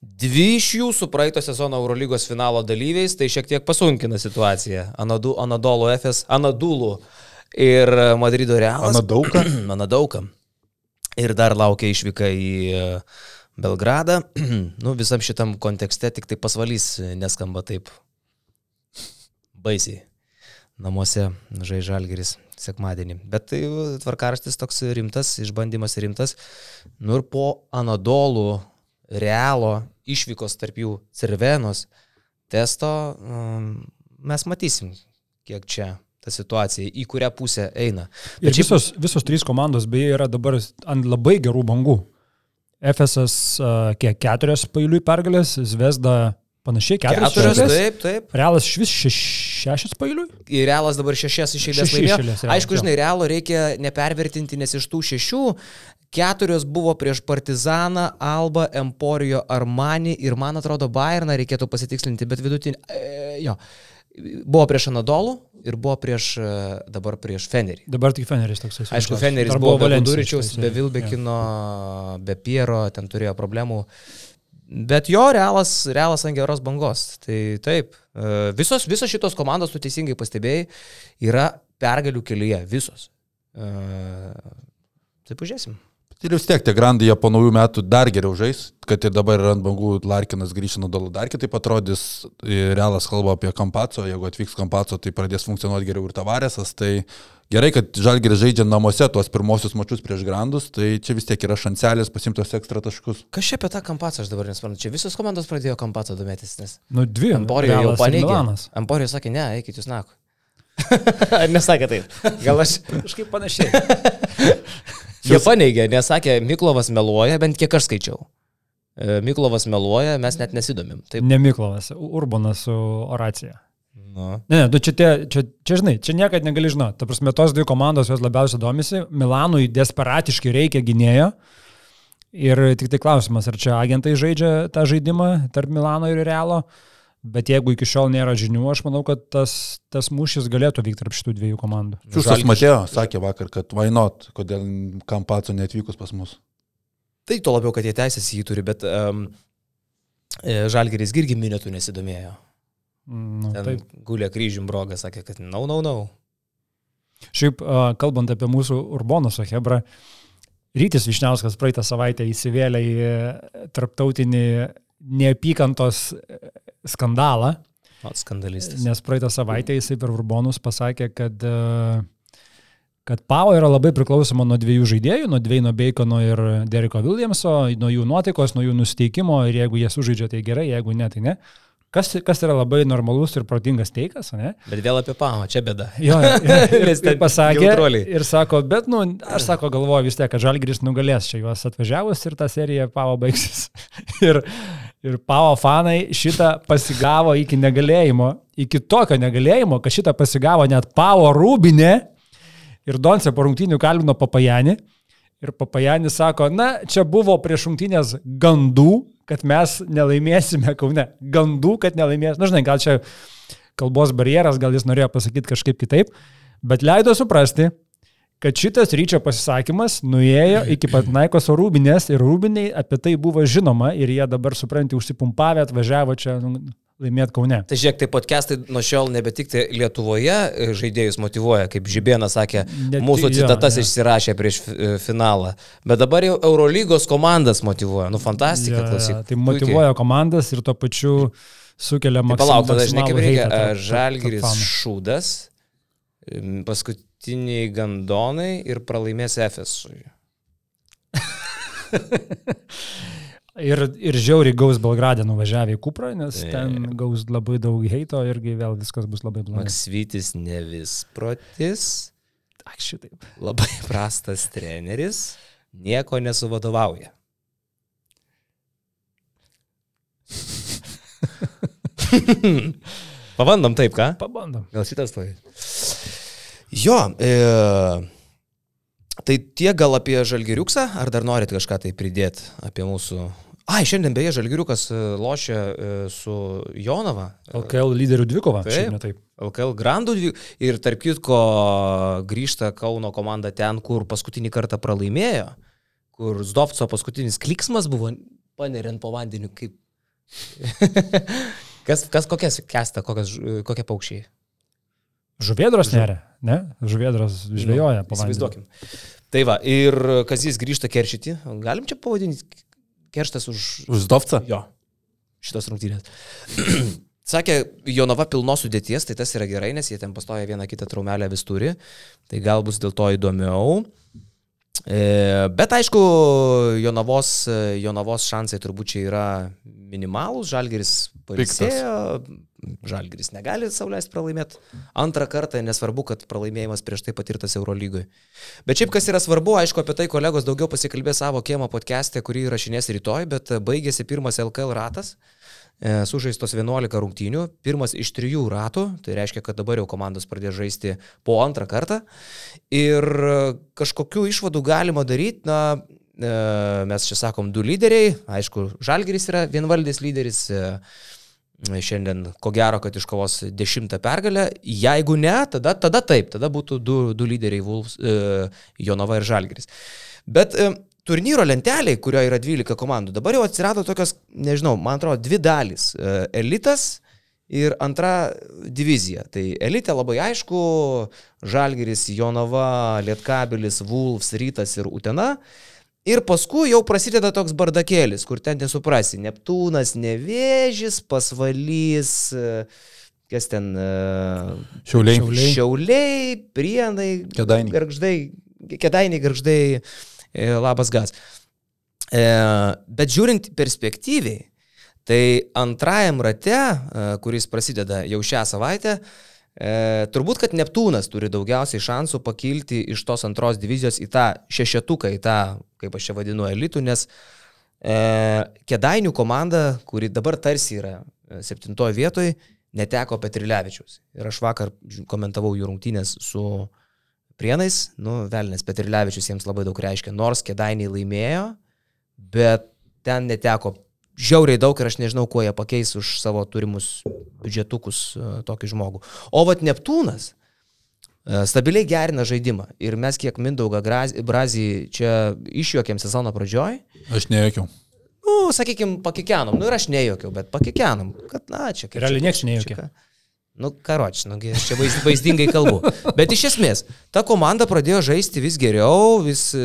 Dvi iš jų su praeito sezono Eurolygos finalo dalyviais, tai šiek tiek pasunkina situaciją. Anadu, Anadolo FS, Anadulų ir Madrido Realas. Anadauka? Anadauka. Ir dar laukia išvyka į e, Belgradą. nu, visam šitam kontekste tik tai pasvalys e, neskamba taip baisiai. Namuose žai žalgeris sekmadienį. Bet tai e, tvarkaraštis toks rimtas, išbandymas rimtas. Nu ir po Anadolų realo išvykos tarp jų Cervenos testo mes matysim, kiek čia ta situacija, į kurią pusę eina. Ir šiaip- visos, visos trys komandos beje yra dabar ant labai gerų bangų. FSS uh, kiek keturias pailiui pergalės, Zvezda panašiai keturias. Keturios, pergalės. taip, taip. Realas iš vis šeš, šešias pailiui? Ir realas dabar šešias iš eilės laimėjo. Aišku, žinai, realo reikia nepervertinti, nes iš tų šešių keturios buvo prieš Partizaną, Alba, Emporijo, Armani ir, man atrodo, Bayerną reikėtų pasitikslinti, bet vidutinį... E, jo. Buvo prieš Anadolų ir buvo prieš, e, dabar prieš Fenerį. Dabar tik Feneris toks. Aišku, Feneris Dar buvo be Valencija, Duričiaus, be. Vilbekino, be Piero, ten turėjo problemų. Bet jo, realas, realas ant geros bangos. Tai taip, e, visos, visos šitos komandos, tu teisingai pastebėjai, yra pergalių kelyje, visos. E, Tai pažiūrėsim. Ir vis tiek tie grandai jie po naujų metų dar geriau žais, kad ir dabar yra ant bangų Larkinas grįžta nuo dalų dar kitaip atrodys. Realas kalba apie Kampaco, jeigu atvyks Kampaco, tai pradės funkcionuoti geriau ir Tavaresas. Tai gerai, kad Žalgeris žaidžia namuose tuos pirmosius mačius prieš grandus, tai čia vis tiek yra šancelis pasimtos ekstra taškus. Kas čia apie tą kampacą aš dabar nesuprantu? Čia visos komandos pradėjo kampacą domėtis, nes Nu, dvi. Emporijo jau paneigė. Milanas. Emporijo sakė, ne, eikit jūs naku. Ar nesakė taip? Gal aš... Kažkaip panašiai. Jie paneigė, nesakė, Miklovas meluoja, bent kiek aš skaičiau. E, Miklovas meluoja, mes net nesidomim. Taip. Ne Miklovas, Urbanas su Oracija. Nu. Ne, ne, tu čia, tie, čia, čia žinai, čia niekada negali žinoti. Ta prasme, tos dvi komandos jos labiausiai domisi. Milanui desperatiškai reikia gynėjo. Ir tik tai klausimas, ar čia agentai žaidžia tą žaidimą tarp Milano ir Realo. Bet jeigu iki šiol nėra žinių, aš manau, kad tas, tas mūšis galėtų vykti tarp šitų dviejų komandų. Čiūsas Matėjo sakė vakar, kad why not, kodėl Kampaco neatvykus pas mus. Tai to labiau, kad jie teisės jį turi, bet um, Žalgeris irgi minėtų nesidomėjo. Nu, Ten taip. gulė kryžium brogas, sakė, kad nau, nau, nau. Šiaip, kalbant apie mūsų Urbonuso Hebrą, Rytis Višniauskas praeitą savaitę įsivėlė į e, tarptautinį neapykantos e, skandalą, O, skandalistas. nes praeitą savaitę jisai per Urbonus pasakė, kad e, kad Pau yra labai priklausoma nuo dviejų žaidėjų, nuo Dveino Bacono ir Deriko Williamso, nuo jų nuotaikos, nuo jų nusteikimo ir jeigu jie sužaidžia, tai gerai, jeigu ne, tai ne. Kas, kas yra labai normalus ir protingas teikas, ne? Bet vėl apie pamą, čia bėda. Jo, ir, ir, pasakė, ir sako, bet, nu, aš sako, galvoju vis tiek, kad Žalgris nugalės čia juos atvažiavus ir ta serija Pavo baigsis. ir, ir Pavo fanai šitą pasigavo iki negalėjimo, iki tokio negalėjimo, kad šitą pasigavo net Pavo Rūbinė ir Donce po rungtynių kalbino Papajanį. Ir Papajanis sako, na, čia buvo prieš rungtynės gandų, kad mes nelaimėsime Kaune. Gandų, kad nelaimėsime. Na, žinai, gal čia kalbos barjeras, gal jis norėjo pasakyti kažkaip kitaip, bet leido suprasti, kad šitas ryčio pasisakymas nuėjo iki pat Naikos Rūbinės ir Rūbiniai apie tai buvo žinoma ir jie dabar, supranti, užsipumpavę, atvažiavo čia nu, laimėti Kaune. Tai žiūrėk, tai podcastai nuo šiol nebe tik tai Lietuvoje e, žaidėjus motivuoja, kaip Žibėnas sakė, Ne mūsų tik- jo, citatas jo. išsirašė prieš fi- finalą. Bet dabar jau Eurolygos komandas motivuoja. Nu, fantastika, Jo, jo, klausyk. Tai motivuoja komandas ir tuo pačiu sukelia Tai maksim, palauk, tada žinai, kaip reikia. Žalgiris šūdas, paskutiniai gandonai ir pralaimės Efesui. Ir, ir žiauriai gaus Belgradę nuvažiavę į Kuprą, nes Tai- ten gaus labai daug heito irgi vėl viskas bus labai blogai. Maksvitis ne vis protis, Ai, šitaip. labai prastas treneris, nieko nesuvadovauja. Pabandom taip, ką? Pabandom. Gal šitas tai. Jo, e, tai tiek gal apie Žalgiriuksą, ar dar norit kažką tai pridėti apie mūsų... Ai, šiandien beje Žalgiriukas e, lošia e, su Jonava. LKL lyderių dvikova. Taip. Šiaip ne taip. LKL Grandų dvi... ir tarp kitko grįžta Kauno komanda ten, kur paskutinį kartą pralaimėjo, kur Zdovco paskutinis kliksmas buvo paneriant po vandeniu kaip... kas, kas kokias kesta, kokias, kokie paukščiai? Žuvėdros neria, ne? Žuvėdros žvėjoja Nu, po vandeniu. Įsivaizduokim. Tai va, ir Kazis grįžta keršyti. Galim čia pavadinti kerštas už Už Dovcą? jo šitos rungtynės. Sakė, Jonava pilnos sudėties, tai tas yra gerai, nes jie ten pastoja vieną kitą traumelę vis turi. Tai gal bus dėl to įdomiau. E, bet aišku, Jonavos, Jonavos šansai turbūt čia yra minimalūs. Žalgeris pailsėjo, Žalgeris negali saulės pralaimėti antrą kartą, nesvarbu, kad pralaimėjimas prieš tai patirtas Eurolygoje. Bet šiaip kas yra svarbu, aišku, apie tai kolegos daugiau pasikalbės savo kiemo podcast'e, kurį rašinės rytoj, bet baigėsi pirmas LKL ratas. E, Sužaistos 11 rungtynių, pirmas iš trijų ratų, tai reiškia, kad dabar jau komandos pradės žaisti po antrą kartą. Ir kažkokių išvadų galima daryti, na, e, mes čia sakom du lyderiai, aišku, Žalgeris yra vienvaldis lyderis, e, šiandien ko gero, kad iškovos dešimtą pergalę, jeigu ne, tada, tada taip, tada būtų du, du lyderiai e, Jonava ir Žalgeris. Bet turnyro lenteliai, kurioje yra 12 komandų, dabar jau atsirado tokios, nežinau, man atrodo, dvi dalys. E, elitas ir antra divizija. Tai elite labai aišku, Žalgeris, Jonava, Lietkabilis, Wolves, Rytas ir Utena. Ir paskui jau prasideda toks bardakėlis, kur ten nesuprasi. Neptūnas, Nevėžis, Pasvalys, e, kas ten. e, Šiauliai. Šiauliai. Šiauliai, Prienai, Kėdainiai. Garždai, Kedainiai, Garždai, Labas Gas. E, bet žiūrint perspektyviai, tai antrajam rate, e, kuris prasideda jau šią savaitę, E, turbūt, kad Neptūnas turi daugiausiai šansų pakilti iš tos antros divizijos į tą šešetuką, į tą, kaip aš čia vadinu, elitų, nes e, Kedainių komanda, kuri dabar tarsi yra e, septintoje vietoje, neteko Petrilevičius. Ir aš vakar komentavau jų rungtynės su Prienais, nu, Velnės Petrilevičius jiems labai daug reiškia, nors Kedainiai laimėjo, bet ten neteko žiauriai daug ir aš nežinau, kuo jie pakeis už savo turimus biudžetukus e, tokį žmogų. O vat Neptūnas e, stabiliai gerina žaidimą ir mes kiek Mindaugą Brazį čia išjuokėm sezono pradžioj, Aš nejokiau. nu, sakykime, pakikenom, nu ir aš nejuokiau, bet pakikenom, kad na, čia kaip. Realiai čia- nieks nejuokė. čia. Nu, karoč, nu, aš čia vaiz- vaizdingai kalbu. Bet iš esmės, ta komanda pradėjo žaisti vis geriau, vis e,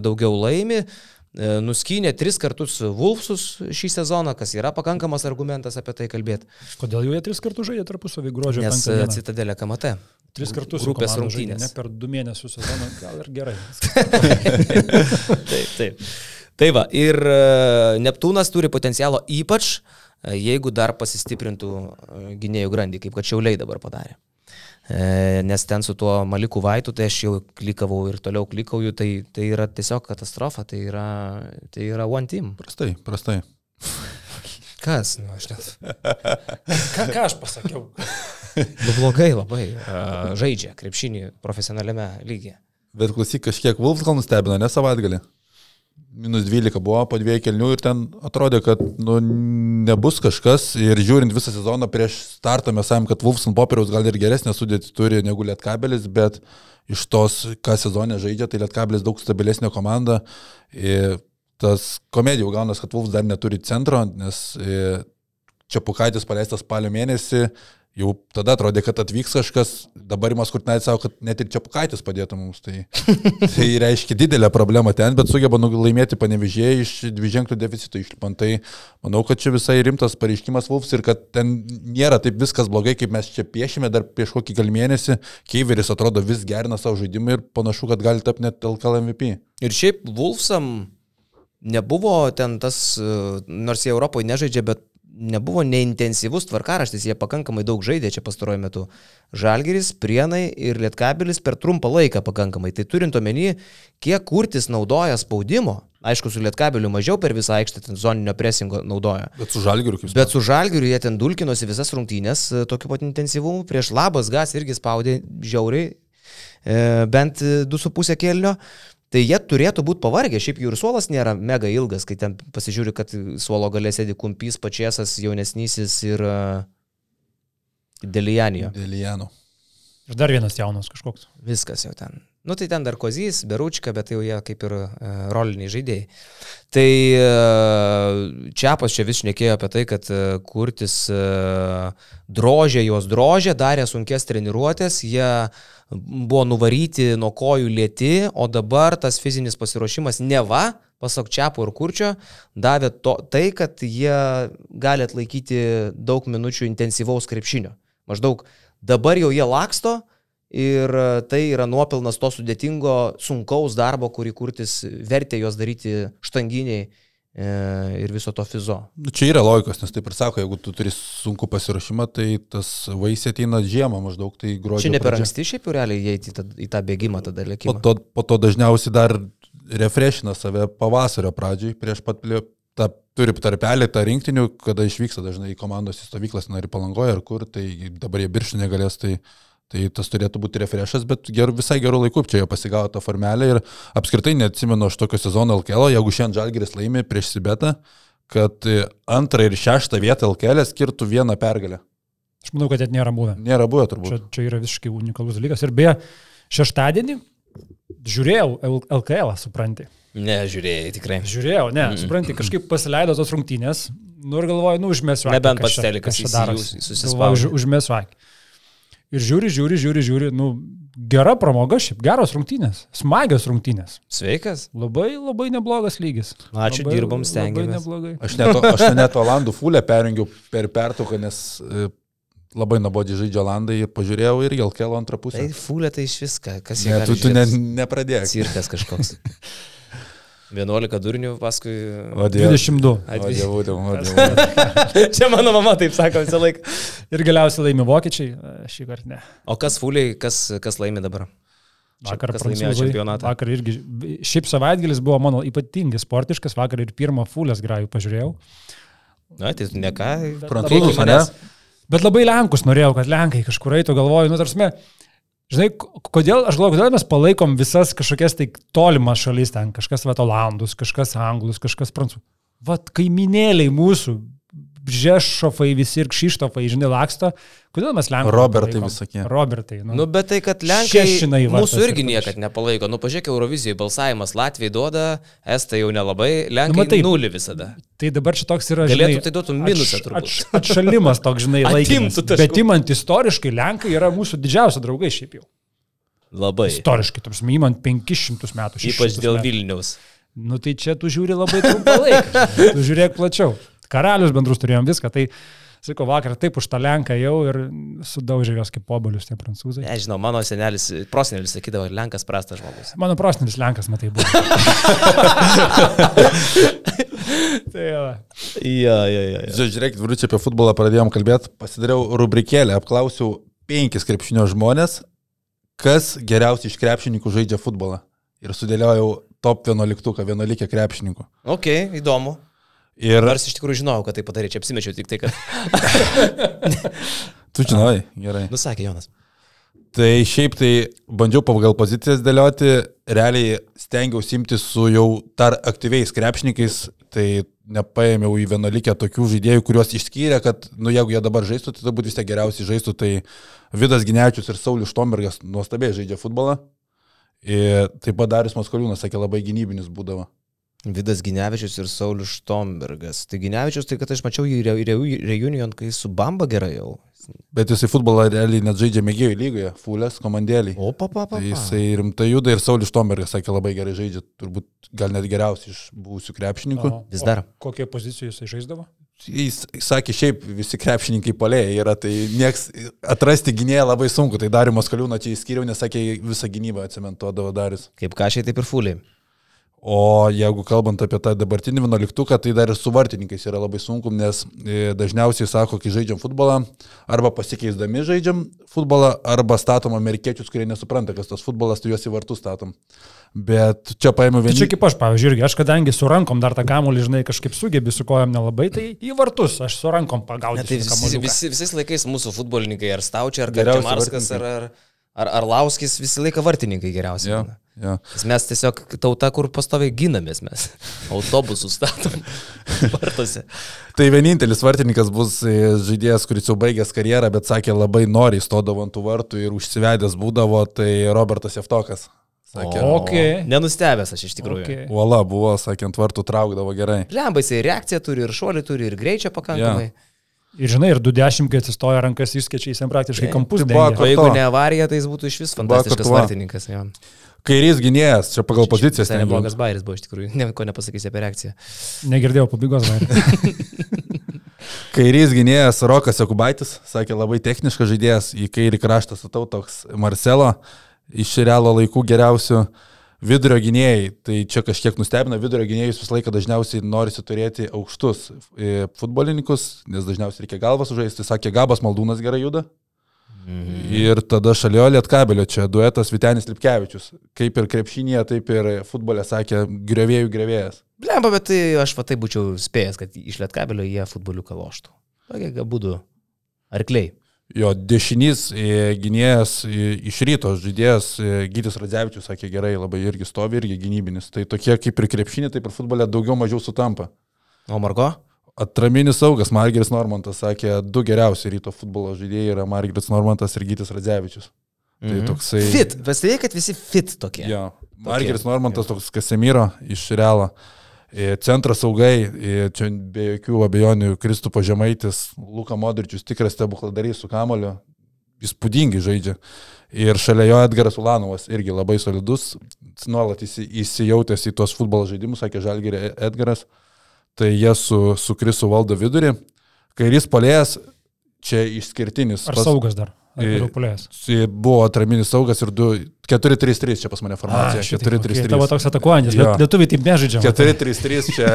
daugiau laimi. e, Nuskynė tris kartus Wolfsus šį sezoną, kas yra pakankamas argumentas apie tai kalbėti. Kodėl jau jie tris kartus žaidė tarpusavį gruodžio Nes penktą e, dieną? Citadelė KMT. Tris kartus grupės rungtynės. Ne per du mėnesius sezoną, gal ir gerai. taip, taip. Tai va, ir Neptūnas turi potencialo ypač, e, jeigu dar pasistiprintų e, gynėjų grandį, kaip kad Šiauliai dabar padarė. E, Nes ten su tuo Maliku Vaitu, tai aš jau klikavau ir toliau klikauju, tai, tai yra tiesiog katastrofa, tai yra, tai yra one team. Prastai, prastai. Kas? Nu, aš net. Ką, ką aš pasakiau? Nu, blogai labai. e, Žaidžia krepšinį profesionaliame lygyje. Bet klausyk, kažkiek Wolfs gal nustebino, ne savaitgalį. Minus 12 buvo po dviejų kelnių ir ten atrodė, kad nu, nebus kažkas. Ir žiūrint visą sezoną prieš startą mes sakėm, kad Wolfs ant popieriaus gal ir geresnė sudėti turi negu Lietkabelis, bet iš tos, ką sezonė žaidžia, tai Lietkabelis daug stabilesnė komanda. Ir tas komedijų gaunas, kad Wolfs dar neturi centro, nes e, Čiapukaitis paleistas spalio mėnesį, jau tada atrodė, kad atvyks kažkas, dabar Imas Kurtinaitis savo, kad net ir Čiapukaitis padėtų mums. Tai, tai reiškia didelę problemą ten, bet sugeba laimėti panevežėjai iš dviženklių deficito išlipant. Tai manau, kad čia visai rimtas pareiškimas Wolfs ir kad ten nėra taip viskas blogai, kaip mes čia piešime dar prieš kokį gal mėnesį. Keiveris atrodo vis gerina savo žaidimą ir panašu, kad gali tapti net LKL MVP. Ir šiaip Wolfsam nebuvo ten tas, nors jie Europoje nežaidžia, bet nebuvo neintensyvus tvarkaraštis, jie pakankamai daug žaidė čia pastaruoju metu. Žalgeris, Prienai ir Lietkabilis per trumpą laiką pakankamai. Tai turint omeny, kiek kurtis naudoja spaudimo, aišku, su Lietkabiliu mažiau per visą aikštę ten zoninio presingo naudoja. Bet su Žalgiriu kaip Bet su Žalgiriu jie ten dulkinosi visas rungtynės e, tokiu pat intensyvumu. Prieš Labas Gas irgi spaudė žiauriai, e, bent 2,5 kelnio. Tai jie turėtų būti pavargę, šiaip jų ir suolas nėra mega ilgas, kai ten pasižiūri, kad suolo galės sėdi kumpys, pačiasas, jaunesnysis ir uh, Delijanijo. Delijano. Ir dar vienas jaunas kažkoks. Viskas jau ten. Nu tai ten dar Kozys, Beručka, bet jau jie kaip ir e, roliniai žaidėjai. Tai e, Čiapas čia vis šnekėjo apie tai, kad e, kurtis e, drožė juos drožė, darė sunkes treniruotės, jie buvo nuvaryti nuo kojų lėti, o dabar tas fizinis pasiruošimas neva, pasak Čiapo ir Kurčio, davė to, tai, kad jie gali atlaikyti daug minučių intensyvaus krepšinio. Maždaug dabar jau jie laksto, Ir e, tai yra nuopilnas to sudėtingo, sunkaus darbo, kurį kurtis vertė juos daryti štanginiai e, ir viso to fizo. Nu, čia yra logikos, nes taip ir sako, jeigu tu turi sunku pasirašymą, tai tas vaisiai ateina žiemą maždaug, tai gruodžio. Čia ne per pradžia. anksti šiaip jau realiai įeiti į tą, bėgimą tada Po lėkimą. to, po to dažniausiai dar refreshina save pavasario pradžiai, prieš pat tą turi tarpelį, tą rinktinių, kada išvyksta dažnai į komandos į stovyklas, na ir palangoje ar kur, tai dabar jie birštų negalės, tai, tai tas turėtų būti refreshas, bet ger, visai gerų laikų čia jie pasigavo tą formelę ir apskritai neatsimenu aš tokio sezono LKL, jeigu šiandien Žalgeris laimė prieš Sibetą, kad e, antrą ir šeštą vietą LKL skirtų vieną pergalę. Aš manau, kad net nėra buvę. Nėra buvę turbūt. Čia, čia yra visiškai unikalus dalykas. Ir beje, šeštadienį žiūrėjau LKL, supranti. Ne, žiūrėjai, tikrai. Žiūrėjau, ne, supranti, kažkaip pasileido tos rungtynės. Nu ir galvoju, nu užmėsiu. akį, Nebent pats telikas susispaudžia. Galvoju, už- Užmėsiu akį. Ir žiūri, žiūri, žiūri, žiūri, nu, gera pramoga šiaip, geros rungtynės, smagios rungtynės. Sveikas. Labai, labai neblogas lygis. Ačiū, labai, dirbom, Labai stengiamės. neblogai. Aš net, aš ten net Olandų fulę perjungiau per pertrauką, nes e, labai nabodžiai žaidžia Olandai ir pažiūrėjau ir Jelkelo antrą pusę. Tai fulė tai iš viską, kas jie Ne, tu, tu ne, nepradėk. Cirkas kažkoks. 11 durnių paskui. O Dieve. 22. O dievų, dievų, dievų. Čia mano mama taip sako visą laiką. Ir galiausiai laimi vokiečiai, e, šį kartą ne. O kas fuliai, kas, kas laimi dabar? Vakar laimėjo čempionatą? Vakar irgi. Šiaip savaitgalis buvo mano ypatingai sportiškas, vakar ir pirmą fulės grajų pažiūrėjau. Na, tai ne ką. Prancūzus, iki ne? Bet labai Lenkus norėjau, kad Lenkai kažkur eitų, galvoju, nu tarsi, žinai, kodėl, aš galvoju, kodėl mes palaikom visas kažkokias tai tolimas šalis ten, kažkas vat Olandus, kažkas Anglus, kažkas Prancūzų. Vat kaiminėliai mūsų, Žešofai visi ir Kšištofai, žinai, laksto, kodėl mes Lenkai. Robertai visokie. Robertai, nu. Nu, bet tai, kad Lenkai Šešinai va mūsų irgi niekad nepalaiko. Nu, pažiūrėk, Eurovizijoje balsavimas Latvijai duoda, Estai jau nelabai, Lenkai matai, nu, nulį visada. Tai dabar čia toks yra, Galėtų žinai, tai duotų minusą atš- turbūt. atš- Atšalimas toks, žinai, laikinas. Bet imant istoriškai, Lenkai yra mūsų didžiausi draugai šiaip jau. Labai. Istoriškai, tarsi, imant 500 metų. 600 Ypač dėl metų. Vilniaus. Nu tai čia tu žiūri labai trumpą laiką. Tu žiūrėk plačiau. Karalius bendrus turėjom viską. Tai Sakau, vakar taip už tą lenką jau ir sudaužė jos kaip pobolius tie prancūzai. Nežinau, mano senelis, prosenelis sakydavo, Lenkas prastas žmogus. Mano prosenelis lenkas, matai, buvo. tai jo. Ja, ja, ja, ja. Žiūrėkit, vyručiai apie futbolą pradėjom kalbėti, pasidariau rubrikėlę, apklausiau penkis krepšinio žmonės, kas geriausiai iš krepšininkų žaidžia futbolą. Ir sudėliojau top 11, 11 krepšininkų. Ok, įdomu. Ir Nors iš tikrųjų žinojau, kad tai padarė, čia apsimečiau tik tai, kad... tu žinai, gerai. Nusakė Jonas. Tai šiaip tai bandžiau pagal pozicijas dėlioti, realiai stengiausi imti su jau dar aktyviais krepšininkais, tai nepaėmiau į vienuolikę tokių žaidėjų, kuriuos išskyrė, kad, nu, jeigu jie dabar žaistų, tai turbūt vis tiek geriausiai žaistų, tai Vidas Ginečius ir Saulis Štombergas nuostabiai žaidžia futbolą. Ir taip pat Darius Maskoliūnas, sakė, labai gynybinis būdavo. Vidas Ginevičius ir Saulis Štombergas. Tai Ginevičius, tai kad aš mačiau jį Re- Re- reunion, kai su Bamba gerai jau. Bet jisai futbolą realiai net žaidžia mėgėjų lygoje, fulės, komandėlį. O, papa, papa. Tai jisai rimtai juda ir Saulis Štombergas, sakė, labai gerai žaidžia, turbūt gal net geriausiai iš buvusių krepšininkų. O- Vis o dar. Kokie pozicijų jisai žaisdavo? Jis sakė, šiaip visi krepšininkai polėjai yra, tai nieks atrasti gynėją labai sunku, tai Darimas Kaliūną čia įskyriau, nes sakė, visą gynybą atsimentuodavo Darius. Kaip kašiai, taip ir fuliai. O jeigu kalbant apie tą dabartinį vienuoliktuką, tai dar ir su vartininkais yra labai sunku, nes e, dažniausiai sako, kai žaidžiam futbolą, arba pasikeisdami žaidžiam futbolą, arba statom amerikiečius, kurie nesupranta, kas tas futbolas, tai juos į vartus statom. Bet čia paėmiau Tai vieną. čia kaip aš, pavyzdžiui, irgi aš kadangi su rankom dar tą kamuolį, žinai, kažkaip sugebi, su kojom nelabai, tai į vartus aš su rankom Ne, pagaudysiu. tai visi, visi, visais laikais mūsų futbolininkai, ar Staučia, ar Geriausi Kačemarskas, ar, ar, ar, ar Lauskis, visą laiką vartininkai geriausiai. Ja, būna. Ja. Nes Mes tiesiog tauta, kur pastoviai ginamės mes. Autobusų statom. Vartose. Tai vienintelis vartininkas bus e, žaidėjas, kuris jau baigęs karjerą, bet sakė, labai noriai stodavo ant tų vartų ir užsivedęs būdavo, tai Robertas Jeftokas. Sakė, O. Okay. Nenustebęs aš iš tikrųjų. Okay. Uola buvo, sakė, ant vartų traukdavo gerai. Lemba, jisai reakciją turi, ir šuolį turi, ir greičio pakankamai. Ir žinai, ir 20, kai atsistoja rankas išskečia, jis jam praktiškai Tai- kampus tai buvo jeigu to. ne avarija, tai jis būtų iš vis fantastiškas Bakotva. vartininkas. Jo. Kairys gynėjas, čia pagal pozicijas. Tai ten neblogas bairis buvo iš tikrųjų. Nieko nepasakysi apie reakciją. Negirdėjau pabaigos dar. Kairys gynėjas Rokas Jokubaitis, sakė, labai techniškas žaidėjas, į kairį kraštą statau toks Marcelo, iš realo laikų geriausių. Vidurio gynėjai, tai čia kažkiek nustebina, vidurio gynėjus visą laiką dažniausiai norisi turėti aukštus e, futbolininkus, nes dažniausiai reikia galvas sužaisti, sakė, Gabas Maldūnas gerai juda. Mhm. Ir tada šalia Lietkabelio čia duetas Vitenis Lipkevičius. Kaip ir krepšinėje, taip ir futbole sakė, grevėjų grevėjas. Lemba, bet tai aš va tai būčiau spėjęs, kad iš Lietkabelio jie futboliuką loštų. Tokie būdų arkliai. Jo dešinys e, gynėjas e, iš ryto žaidėjas e, Gytis Radzevičius sakė gerai, labai irgi stovi, irgi gynybinis. Tai tokie kaip ir krepšinė, taip ir futbolė daugiau mažiau sutampa. O Margo? Atraminis saugas Margeris Normantas sakė, du geriausi ryto futbolo žaidėjai yra Margeris Normantas ir Gytis Radzevičius. Tai Mhm. toksai... Fit. Pastebėjai, kad visi fit tokie. Jo. Margeris Normantas toks Kasemiro iš Realo. E, Centras saugai, e, čia be jokių abejonių, Kristupo Žemaitis, Luka Modričius, tikras stebukladarys su kamoliu, įspūdingai žaidžia. Ir šalia jo Edgaras Ulanovas irgi labai solidus, nuolat įsi- įsijautęs į tuos futbolo žaidimus, sakė Žalgirė Edgaras, tai jie su, su Krisu valdo vidurį. Kairys polėjas, čia išskirtinis. Ar saugas dar? Buvo atraminis saugas ir 4-3-3 čia pas mane formacija. šitai, 4-3-3. okay. Tavo toks atakuojantis, bet lietuviai taip nežaidžia. 4-3-3 čia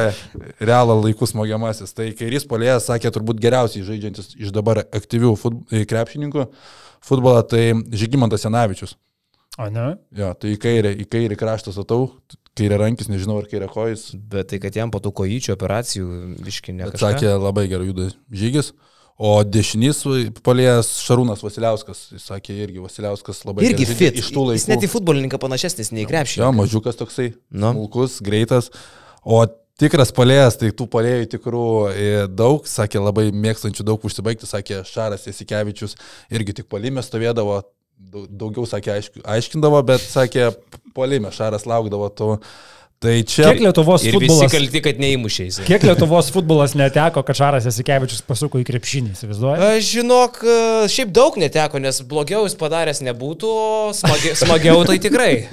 realą laikų smogiamasis. Tai kairys polėjas sakė turbūt geriausiai žaidžiantis iš dabar aktyvių fut, krepšininkų futbolą, tai Žygimantas Janavičius. O ne? Jo, tai į kairę, į kairį kraštą statau, kairė rankis, nežinau ar kairė kojas. Bet tai, kad jam po tų kojyčių operacijų kažką. sakė, labai gerai juda žygis. O dešinys polėjas Šarūnas Vasiliauskas, jis sakė irgi Vasiliauskas labai Irgi gerai fit. iš tų laikų. Jis net į futbolininką panašesnis nei į Jo, krepšį. mažiukas toksai, Nu. smulkus, greitas. O tikras polėjas, tai tų polėjų tikrų e, daug, sakė, labai mėgstančių daug užsibaigti, sakė Šaras Jasikevičius, irgi tik polime stovėdavo, daugiau, sakė, aišk, aiškindavo, bet sakė, polime Šaras laukdavo to. Tai čia... Kiek Lietuvos futbolas... kalti, kad neįmušiais. Kiek Lietuvos futbolas neteko, kad Šaras Jasikevičius pasuko į krepšinį, įsivaizduoji? Aš žinok, šiaip daug neteko, nes blogiau jis padaręs nebūtų, o smagi, smagiau tai tikrai.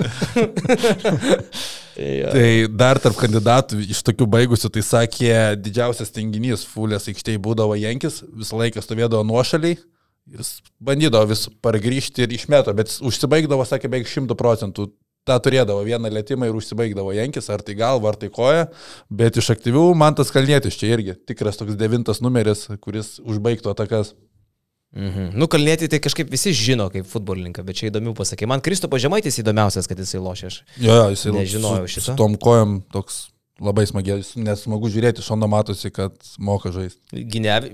Tai dar tarp kandidatų iš tokių baigusių, tai sakė, didžiausias tinginys Fulės aikštėje būdavo Jankis, visą laiką stovėdavo nuošaliai, jis bandydavo vis pargrįžti ir išmeto, bet užsibaigdavo, sakė, beveik šimtų procentų. Ta turėdavo vieną lėtymą ir užsibaigdavo Jankis, ar tai galva, ar tai koja, bet iš aktyvių man tas kalnėtis čia irgi tikras toks devintas numeris, kuris užbaigtų atakas. Mhm. Nu, kalnėti tai kažkaip visi žino kaip futbolininką, bet čia įdomiau pasakė. Man Kristopo Žemaitis įdomiausias, kad jisai lošia. Aš Jo, jo, jisai Nežinojau su, šito. su tom kojom toks labai smagiai, nes smagu žiūrėti, šono matosi, kad moka žaisti. Ginevi...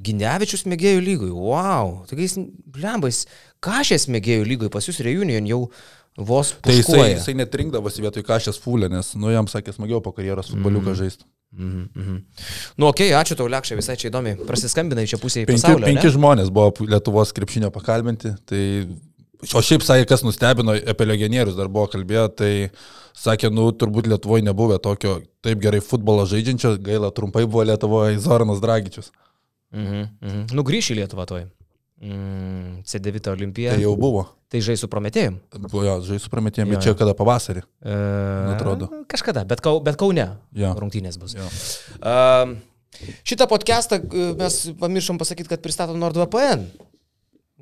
Ginevičius mėgėjų lygui. Wow. Tokiais blembais. Kažės mėgėjų lygui pas jūs Reunion jau vos Tai jisai, puškuoja. jisai net rinkdavosi vietoj kažkas fulė, nes, nu, jam sakė smagiau po karjeros futboliuką žaisti. Mhm, mhm. Nu, okei, okay, ačiū tau, Lekšė, visai čia įdomi. Prasiskambinai čia pusėje Penki, pasaulio. penki ne? žmonės buvo Lietuvos krepšinio pakalbinti. Tai, o šiaip sakė, kas nustebino, apie legionierius dar buvo kalbėjo, tai sakė, nu, turbūt Lietuvoje nebuvo tokio taip gerai futbolo žaidžiančio, gaila, trumpai buvo Lietuvoje Zoranas Dragičius. Mhm, mhm. Nu, grįš į Lietuvą toj. Mm, C9 olimpija. Tai jau buvo. Tai žai su Prometėjim. Buvo jo, žaisų prametėjami, Jo, bet čia kada pavasarį. E, Atrodo. Kažkada, bet, kau, bet Kaune. Jo. Rungtynės bus. Jo. Um, šitą podcastą e, mes pamiršom pasakyti, kad pristato NordVPN.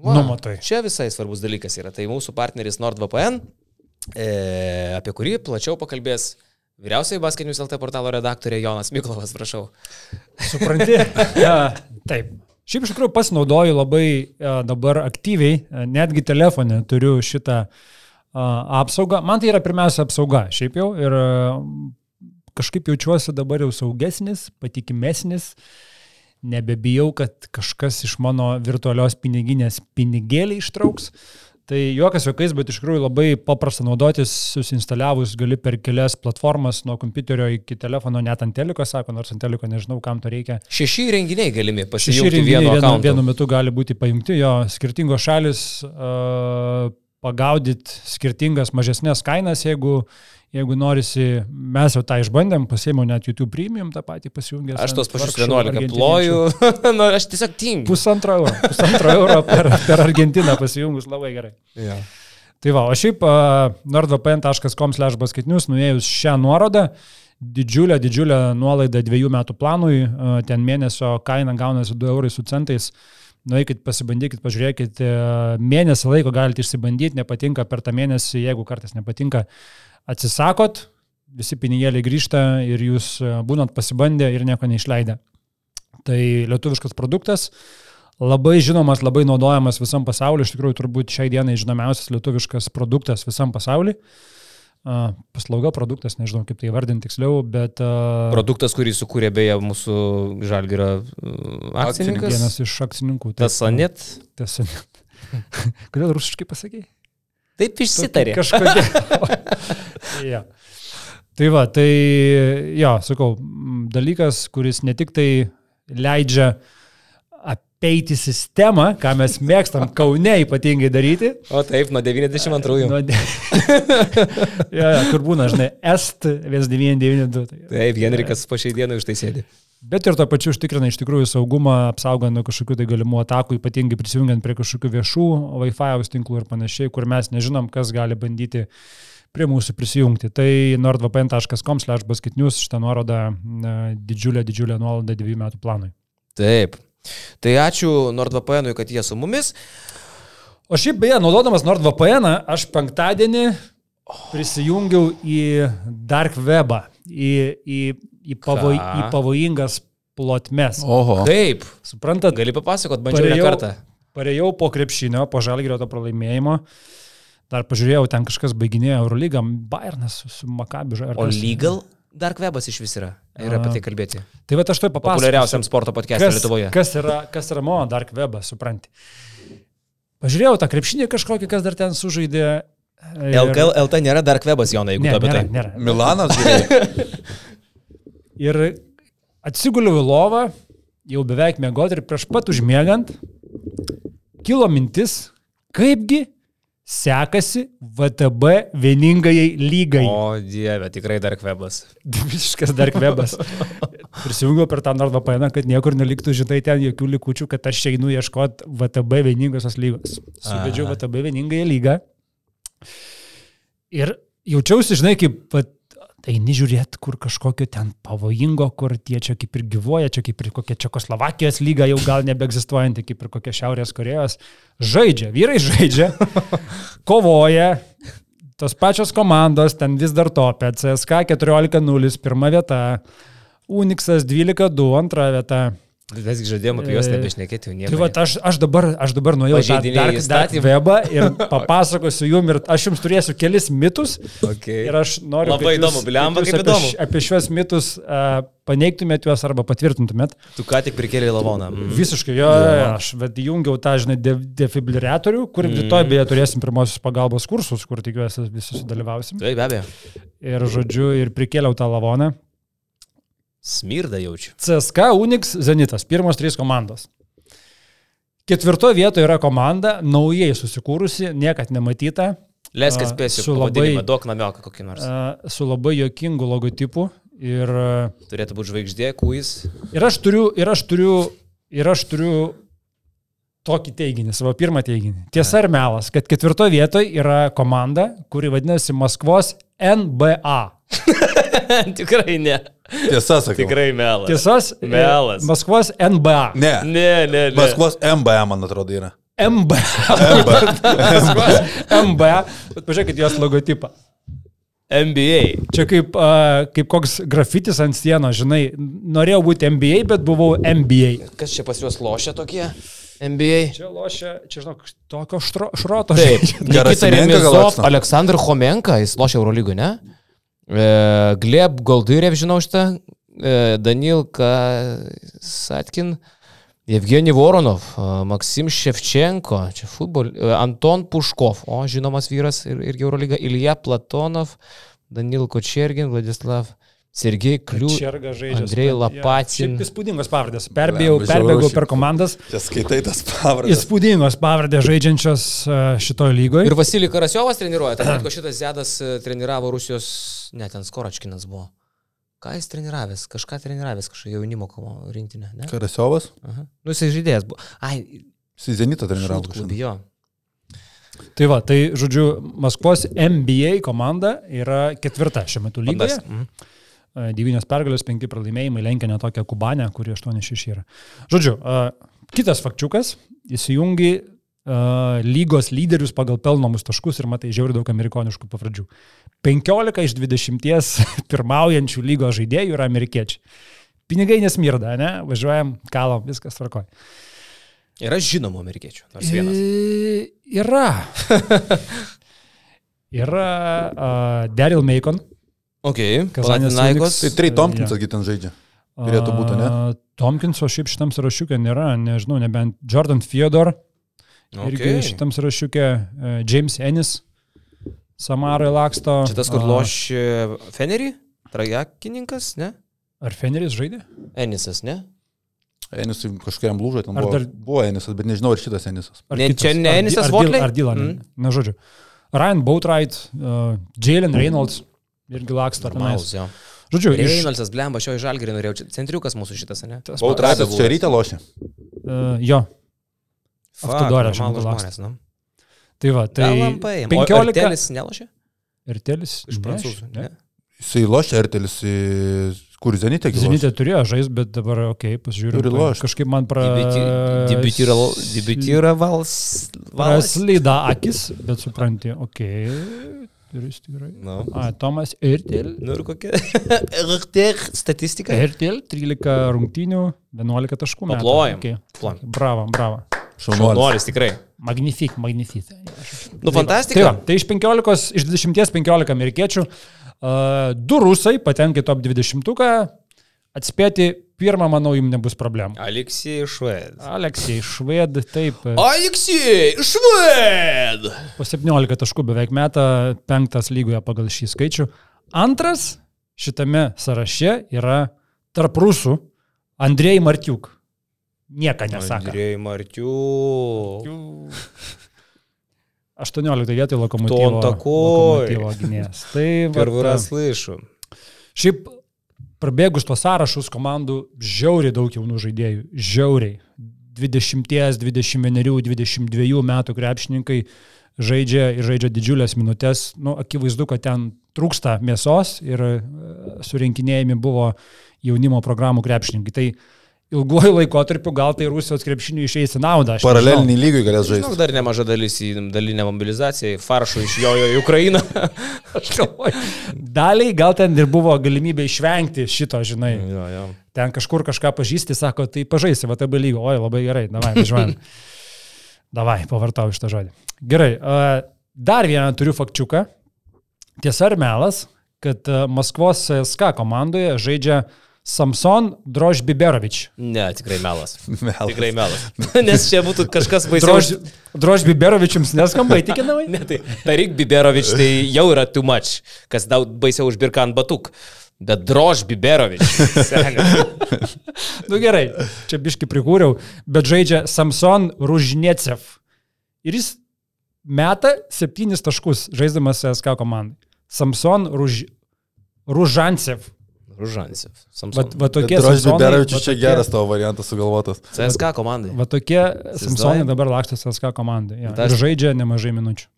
Nu, matai. Čia visai svarbus dalykas yra. Tai mūsų partneris NordVPN, e, apie kurį plačiau pakalbės vyriausiai basketinius LT portalo redaktorė Jonas Miklovas, prašau. Supranti? ja, taip. Šiaip iš tikrųjų pasinaudoju labai a, dabar aktyviai, a, netgi telefone turiu šitą a, apsaugą. Man tai yra pirmiausia apsauga, šiaip jau. Ir kažkaip jaučiuosi dabar jau saugesnis, patikimesnis. Nebebijau, kad kažkas iš mano virtualios piniginės pinigėlį ištrauks. Tai juokas juokais, bet iš tikrųjų labai paprasta naudotis, susinstaliavus gali per kelias platformas, nuo kompiuterio iki telefono, net ant teliko, sako, nors ant teliko nežinau, kam to reikia. Šeši renginiai galimi Šeši pasijungti renginiai vienu vienu metu gali būti pajungti, jo skirtingos šalis uh, pagaudyti skirtingas mažesnės kainas, jeigu, jeigu norisi, mes jau tą išbandėm, pasėmiau net YouTube Premium tą patį pasijungęs. Aš tos pačius vargšų 11 argentiniečių. ploju. nu, aš tiesiog tingiu. Pusantro euro, pusantro euro per, per Argentiną pasijungus labai gerai. Ja. Tai va, o šiaip uh, nordvpn.com/basketinius nuėjus šią nuorodą, didžiulę, didžiulę nuolaidą dviejų metų planui, uh, ten mėnesio kaina gaunasi 2 eurai su centais. Nueikit, pasibandykit, pažiūrėkit, e, mėnesį laiko galite išsibandyti, nepatinka per tą mėnesį, jeigu kartais nepatinka, atsisakot, visi pinigėliai grįžta ir jūs e, būnat pasibandę ir nieko neišleidę. Tai lietuviškas produktas, labai žinomas, labai naudojamas visam pasauliu, iš tikrųjų turbūt šiai dienai žinomiausias lietuviškas produktas visam pasauliu. Uh, paslauga produktas, nežinau kaip tai vardinti tiksliau, bet uh, Produktas, kurį sukūrė beje mūsų žalgyro akcininkas. vienas iš akcininkų. taip, Tas Anet. Tas Anet. Kodėl rusiškai pasakė? Taip išsitarė. Kažkodėl. ja. Tai va, tai jo, sakau, m, dalykas, kuris ne tik tai leidžia apeiti sistemą, ką mes mėgstam Kaune ypatingai daryti. O taip, nuo 92-ųjų. Nuo de... ja, kur būna, žinai, est 1992. Tai, Taip, Henrikas po šiai dienai už tai sėdi. Bet ir to pačiu užtikrina iš tikrųjų saugumą, apsaugant nuo kažkokių tai galimų atakų, ypatingai prisijungiant prie kažkokių viešų Wi-Fi tinklų ir panašiai, kur mes nežinom, kas gali bandyti prie mūsų prisijungti. Tai nordvpn.com/basketnius šitą nuorodą didžiulę, didžiulę nuolaidą dviejų metų planui. Taip. Tai ačiū NordVPN, kad jie su mumis. O šiaip beje, naudodamas NordVPN, aš penktadienį prisijungiau į Dark Webą, į, į, į, pavoj, į pavojingas plotmes. Oho. Taip. Suprantat, Gali papasakot, bandžiau ne kartą. Parėjau po krepšinio, po žalgerio to pralaimėjimo. Dar pažiūrėjau, ten kažkas baiginėjo Eurolygą, Bayernas su, su Makabižu. O legal Dark Webas iš vis yra. Ir apie tai kalbėti. Tai va aš tai papasakosiu. Populiariausiam sporto podcast'e kas, Lietuvoje. kas, yra, kas yra mano Dark Webas, supranti. Pažiūrėjau tą krepšinį kažkokį, kas dar ten sužaidė. ir- LKL LT nėra Dark Webas, Jonai, jeigu Ne, tu apie nėra, tai. nėra. Milanas. Ir atsiguliau į lovą, jau beveik mėgoti ir prieš pat užmiegant, kilo mintis, kaipgi sekasi VTB vieningajai lygai. O dieve, tikrai Dark Webas. Visiškas dar kvebas. Prisijungiau per tą NordVPN, kad niekur neliktų, žinai, ten jokių likučių, kad aš einu ieškoti VTB vieningosios lygos. Suvedžiau. VTB vieningąją lygą. Ir jaučiausi, žinai, kaip vat, eini žiūrėti, kur kažkokio ten pavojingo, kur tie čia kaip ir gyvoja, čia kaip ir kokia Čekoslovakijos lyga jau gal nebeegzistuojanti, kaip ir kokia Šiaurės Korejos. Žaidžia, vyrai žaidžia, kovoja, tos pačios komandos, ten vis dar topė, CSK 14-0, pirma vieta, Unixas 12-2, antra vieta. Mes žadėjome apie juos nebešnekėti, jau nieko. Tai va, aš, aš dabar, aš dabar nuėjau į Dark įstatymą. Webą ir papasakosiu jum ir aš jums turėsiu kelis mitus Okay. ir aš noriu... Labai jūs- įdomu, bliamba, kaip apie, įdomu. š- apie šiuos mitus uh, paneigtumėt juos arba patvirtintumėt. Tu ką tik prikėlė lavoną. Mm. Visiškai, jo, jo, aš bet įjungiau tą, žinai, de, defibriliatorių, kur Mm. rytoj beje turėsim pirmosius pagalbos kursus, kur tikiuosi visi sudalyvausim. Taip, be abejo. Ir žodžiu, ir prikėliau tą lavoną. Smirda jaučiu. CSK, Unix, Zenitas, pirmos trys komandos. Ketvirtoje vietoje yra komanda, naujai susikūrusi, niekad nematyta, Leisk atspėsiu, su labai... duok namioką kokį nors. a, su labai jokingu logotipu. Ir, Turėtų būti žvaigždė, kuis. ir, aš turiu, ir, aš turiu, ir aš turiu tokį teiginį, savo pirmą teiginį. Tiesa ar melas, kad ketvirtoje vietoje yra komanda, kuri vadinasi Maskvos NBA. Tikrai ne. Tiesa, sakai. Tikrai melas. Tiesos? e, Melas. Maskvos NBA. Ne. Ne, ne, ne. Maskvos MBA, man atrodo, yra. NBA. Maskvos NBA. Bet pažiūrėkit jos logotipą. NBA. Čia kaip, uh, kaip koks grafitis ant sienos, žinai, norėjau būti NBA, bet buvau MBA. Kas čia pas juos lošia tokie? NBA. Čia lošia, čia žinok, tokio štro, šroto. Taip. Nikita Remizov? Aleksandr Homenka, jis lošia Eurolygų, ne? Gleb Goldyrev, žinau šitą, Danilka Satkin, Evgenij Voronov, Maksim Ševčenko, čia futbol, Anton Puškov, o žinomas vyras ir, ir Eurolyga, Ilja Platonov, Danil Kočergin, Vladislav Sergej Kliū. Andrei Ja, Lapacin. šiaip Įspūdingos pavardės. Perbėjau, perbėgau per komandas. Čia skaitai tas pavardės. Įspūdingos pavardės žaidžiančios e, šitoje lygoje. Ir Vasilij Karasiovas treniruoja, tai kad šitas Zedas e, treniravo Rusijos, ne, ten Skoračkinas buvo. Ką jis treniravęs? Kažką treniravęs, kažką jaunimo rinktinę, ne? Karasiovas. Aha. Nu, jisai žaidėjas buvo. Ai, Sizenita treniravo. kažkada. klubijo. Tai va, tai žodžiu, Maskvos NBA komanda yra ketvirta šiuo metu lygoje. Mhm. E, Devynios pergalės, penki pralaimėjimai, lenkia net tokią Kubanę, kuri 8-6 yra. Žodžiu, e, kitas fakčiukas, įsijungi e, lygos lyderius pagal pelnomus taškus ir matai žiauri daug amerikoniškų pavardžių. 15 iš 20 pirmaujančių lygos žaidėjų yra amerikiečiai. Pinigai nesmirda, ne? Važiuojam, kalom, viskas tvarkoja. Yra žinomų amerikiečių. Nors vienas. E, Yra. yra uh, Daryl Macon. Ok, Kazanės. Tai Trey Tompkinsas gi ten žaidžia. Turėtų būti, ne? A, Tompkinso šiaip šitam sąrašiukė nėra, nežinau, nebent Jordan Theodore. Okay. Irgi Okay. šitam sąrašiukė uh, James Ennis. Samarai laksto. Šitas, kur A, lošė Fenerį? Trajakininkas, ne? Ar Feneris žaidė? Enisas, ne? Enis kažkokiam lūžo, ten buvo, dar- buvo Enisas, bet nežinau, ar šitas Enisas. Ar Ne, kitas? čia ne Ar Di- Ennisas ar Dylan? Mm. Mm. Na, žodžiu. Ryan Boatwright, uh, Jalen Reynolds irgi laksto tenais. Jo. Žodžiu, Reinoldsas, iš... blemba, šio į žalgerį norėjau. Centriukas mūsų šitas, ne? Bautrapės, čia ryte lošia. Uh, e, jo. Aftodorė, aš manau, laksto. Nu. Tai va, tai... Lampai. 15. Ertelis nelošia? Ertelis? Iš prancūzų, ne? Jisai lošia, Ertelis į... Kur Zenitė gyvena? Zenitė turėjo žaisti, bet dabar, okei, okay, pasižiūriu. Turi tai lošti. Kažkaip man pra... Dibityravalas. Praslyda akis, bet supranti, okei. Okay turis tikrai. Nu. A, Tomas Irtel. Nu ir kokia? RTR statistika. Irtel, 13 rungtynių, 11 taškų. Paplojam. Okei. Plojam. Bravo, bravo. Šaunuolis. Tikrai. Magnifik, magnifik. Nu, Tai, fantastika. va, tai iš 15, iš 20, 15 amerikiečių, uh, du rusai patenka į top 20. Atspėti pirmą, manau, jums nebus problemų. Aleksijai Šved. Aleksijai, šved, taip. Aleksijai Šved. Po 17 taškų beveik metą, penktas lygoje pagal šį skaičių. Antras šitame sąraše yra tarp rusų Andrėjai Martiuk. Nieka nesako. Andrėjai Martių. 18 vietoje lokomotyvo, lokomotyvo gynėjas. Tai Pirvą vat, ras laišų. Šiaip prabėgus tos sąrašus komandų žiauriai daug jaunų žaidėjų. Žiauriai. 20, 21, 22 metų krepšininkai žaidžia ir žaidžia didžiulės minutės. Nu, akivaizdu, kad ten trūksta mėsos ir e, surinkinėjami buvo jaunimo programų krepšininkai. Tai ilguoju laikotarpiu gal tai Rusijos krepšiniui išeis į naudą. aš Paralelinį lygį galės Žinok, žaisti. dar nemaža dalis į dalinę mobilizaciją, faršų iš jojo į Ukrainą. Aš galvoju, Daliai gal ten ir buvo galimybė išvengti šito, žinai. jo, jo. Ten kažkur kažką pažįsti, sako, tai pažaisi, va tai lygio, oi, labai gerai, davai, važiuojam. davai, pavartau šitą žodį. Gerai, a, dar vieną turiu fakčiuką. Tiesa ar melas, kad Maskvos SK komandoje žaidžia Samson Drož Biberovič. Ne, tikrai melas. Melas. Tikrai melas. Nes čia būtų kažkas Drož, baisiau. Drož Biberovičiams neskamba įtikinamai? Ne, tai Tarik Biberovič tai jau yra too much, kas daug baisiau už Birkan Batuk. Bet Drož Biberovič. Nu gerai, čia biški prikūriau, bet žaidžia Samson Ružnecev. Ir jis meta septynis taškus, žaisdamas SK komandai. Samson Ruž... Ružancev. Ružansiv. Va, Samson. va tokie va Beravičius čia geras tavo variantas sugalvotas. CSK komandai. Va tokie Samsonai dabar laksto SK komandai. Ja, ir žaidžia nemažai minučių.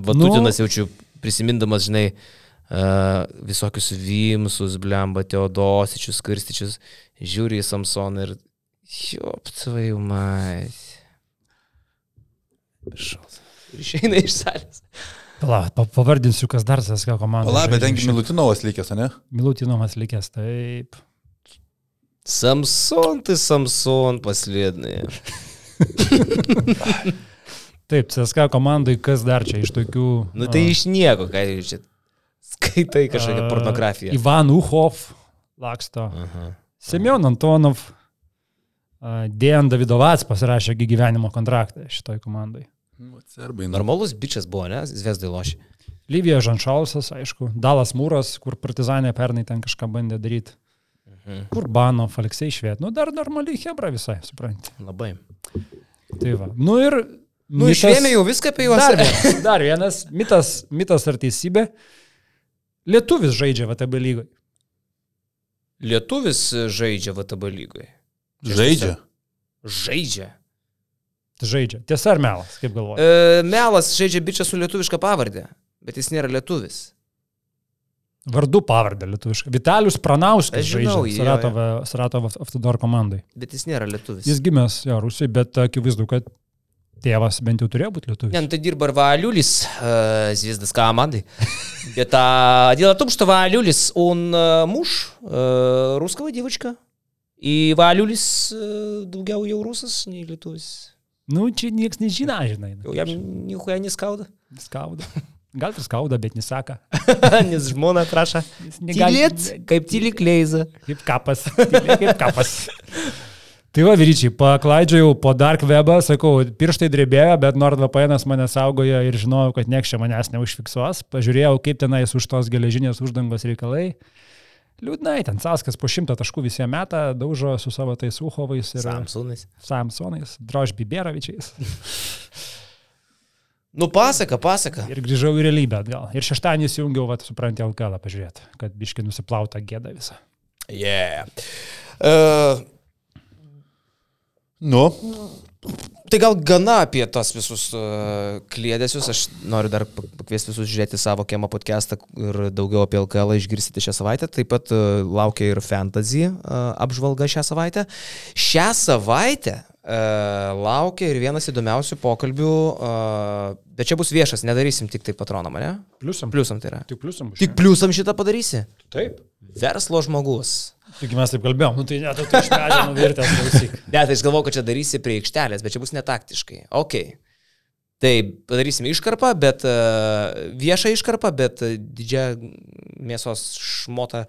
Vatutinas nu, jaučiu prisimindamas, žinai, uh, visokius Vimsus, Blemba, Teodosičius, Kirstičius, žiūri į Samsoną ir jop, tvai mai. Šaus. Išeina iš salės. Pala, pa, pavardinsiu, kas dar SK komandai. Pala, bet tengi Milutinovas likęs, ne? Milutinovas likęs, taip. Samson, tai Samson paslėdnai. Taip, CSK komandai kas dar čia iš tokių... Nu tai a, iš nieko, ką jūs čia skaitai kažkokią a, pornografiją. Ivan Uchov laksto. Aha. Semyon Antonov, a, Dejan Davidovats pasirašė gyvenimo kontraktą šitoj komandai. Serbai. nu. Normalus bičias buvo, ne? Zviesdai lošia. Lyvija Žanšausas, aišku, Dalas Mūras, kur partizanė pernai ten kažką bandė daryti. Mhm. Urbanov, Aleksei Šviet, nu dar normaliai Hebra visai, supranti. Labai. Tai va. Nu ir... Nu, išvėmė jau viską apie juos. Dar, vienas- dar vienas mitas, mitas ar teisybė. Lietuvis žaidžia VTB lygoje. Lietuvis žaidžia VTB lygoje. Žaidžia. Žaidžia Žaidžia. Tiesa ar melas, kaip galvoji? E, melas žaidžia bičią su lietuviška pavardė, bet jis nėra lietuvis. Vardu pavardę lietuviškai. Vitalius Pranauskas Aš žinau, žaidžia jo, Saratovo, Saratovo Автодор komandai. Bet jis nėra lietuvis. Jis gimęs, jo, Rusijai, bet akivaizdu, kad tėvas bent jau turėjo būti lietuvis. Не, ну ты дирбар Валюлис, э, звезда с командой. Это дело в том, что Валюлис, он э, муж э, русского девочка. И Валюлис э, daugiau jau rusas, nei lietuvis. Nu, čia niekas nežino, žinai. Jau jam nihuja neskauda. Skauda. Gal ir skauda, bet nesaka. Nes žmona prašo. Tylėt, kaip tyli kleiza. Kaip kapas. Tylė Kaip kapas. Tai va, vyryčiai, paklaidžiau po Dark Webą, sakau, pirštai drebėjo, bet NordVPN mane saugojo ir žinojau, kad nieks čia manęs neužfiksuos. Pažiūrėjau, kaip tenais už tos geležinės uždangos reikalai. Liūdnai, ten Saskas po šimtą taškų visiems metą daužo su savo tais Uhovais ir Samsonas. Samsonais, Drož Biberovičiais. Nu, pasaka, pasaka. Ir grįžau į realybę atgal. Ir šeštadienį įsijungiau, va, supranti, LKL pažiūrėti, kad biški nusiplauta gėda visą. Yeah. Uh, Nu, Tai gal gana apie tos visus uh, klėdėsius. Aš noriu dar pak- pakviesti visus žiūrėti savo kiemą podcastą ir daugiau apie LKL išgirsite šią savaitę. Taip pat uh, laukia ir fantasy uh, apžvalga šią savaitę. Šią savaitę laukia ir vienas įdomiausių pokalbių, uh, bet čia bus viešas, nedarysim tik tai patronom, ne? Pliusam. Pliusam tai yra. Tik pliusam. Tik pliusam šitą padarysi. Taip. Verslo žmogus. Tik mes taip kalbėjom, nu tai net tu iš medžio nuvirtęs klausyk. Ne, tai aš galvoju, kad čia darysi prie aikštelės, bet čia bus netaktiškai. Ok. Tai padarysime iškarpą, bet uh, viešą iškarpą, bet uh, didžiąją mėsos šmotą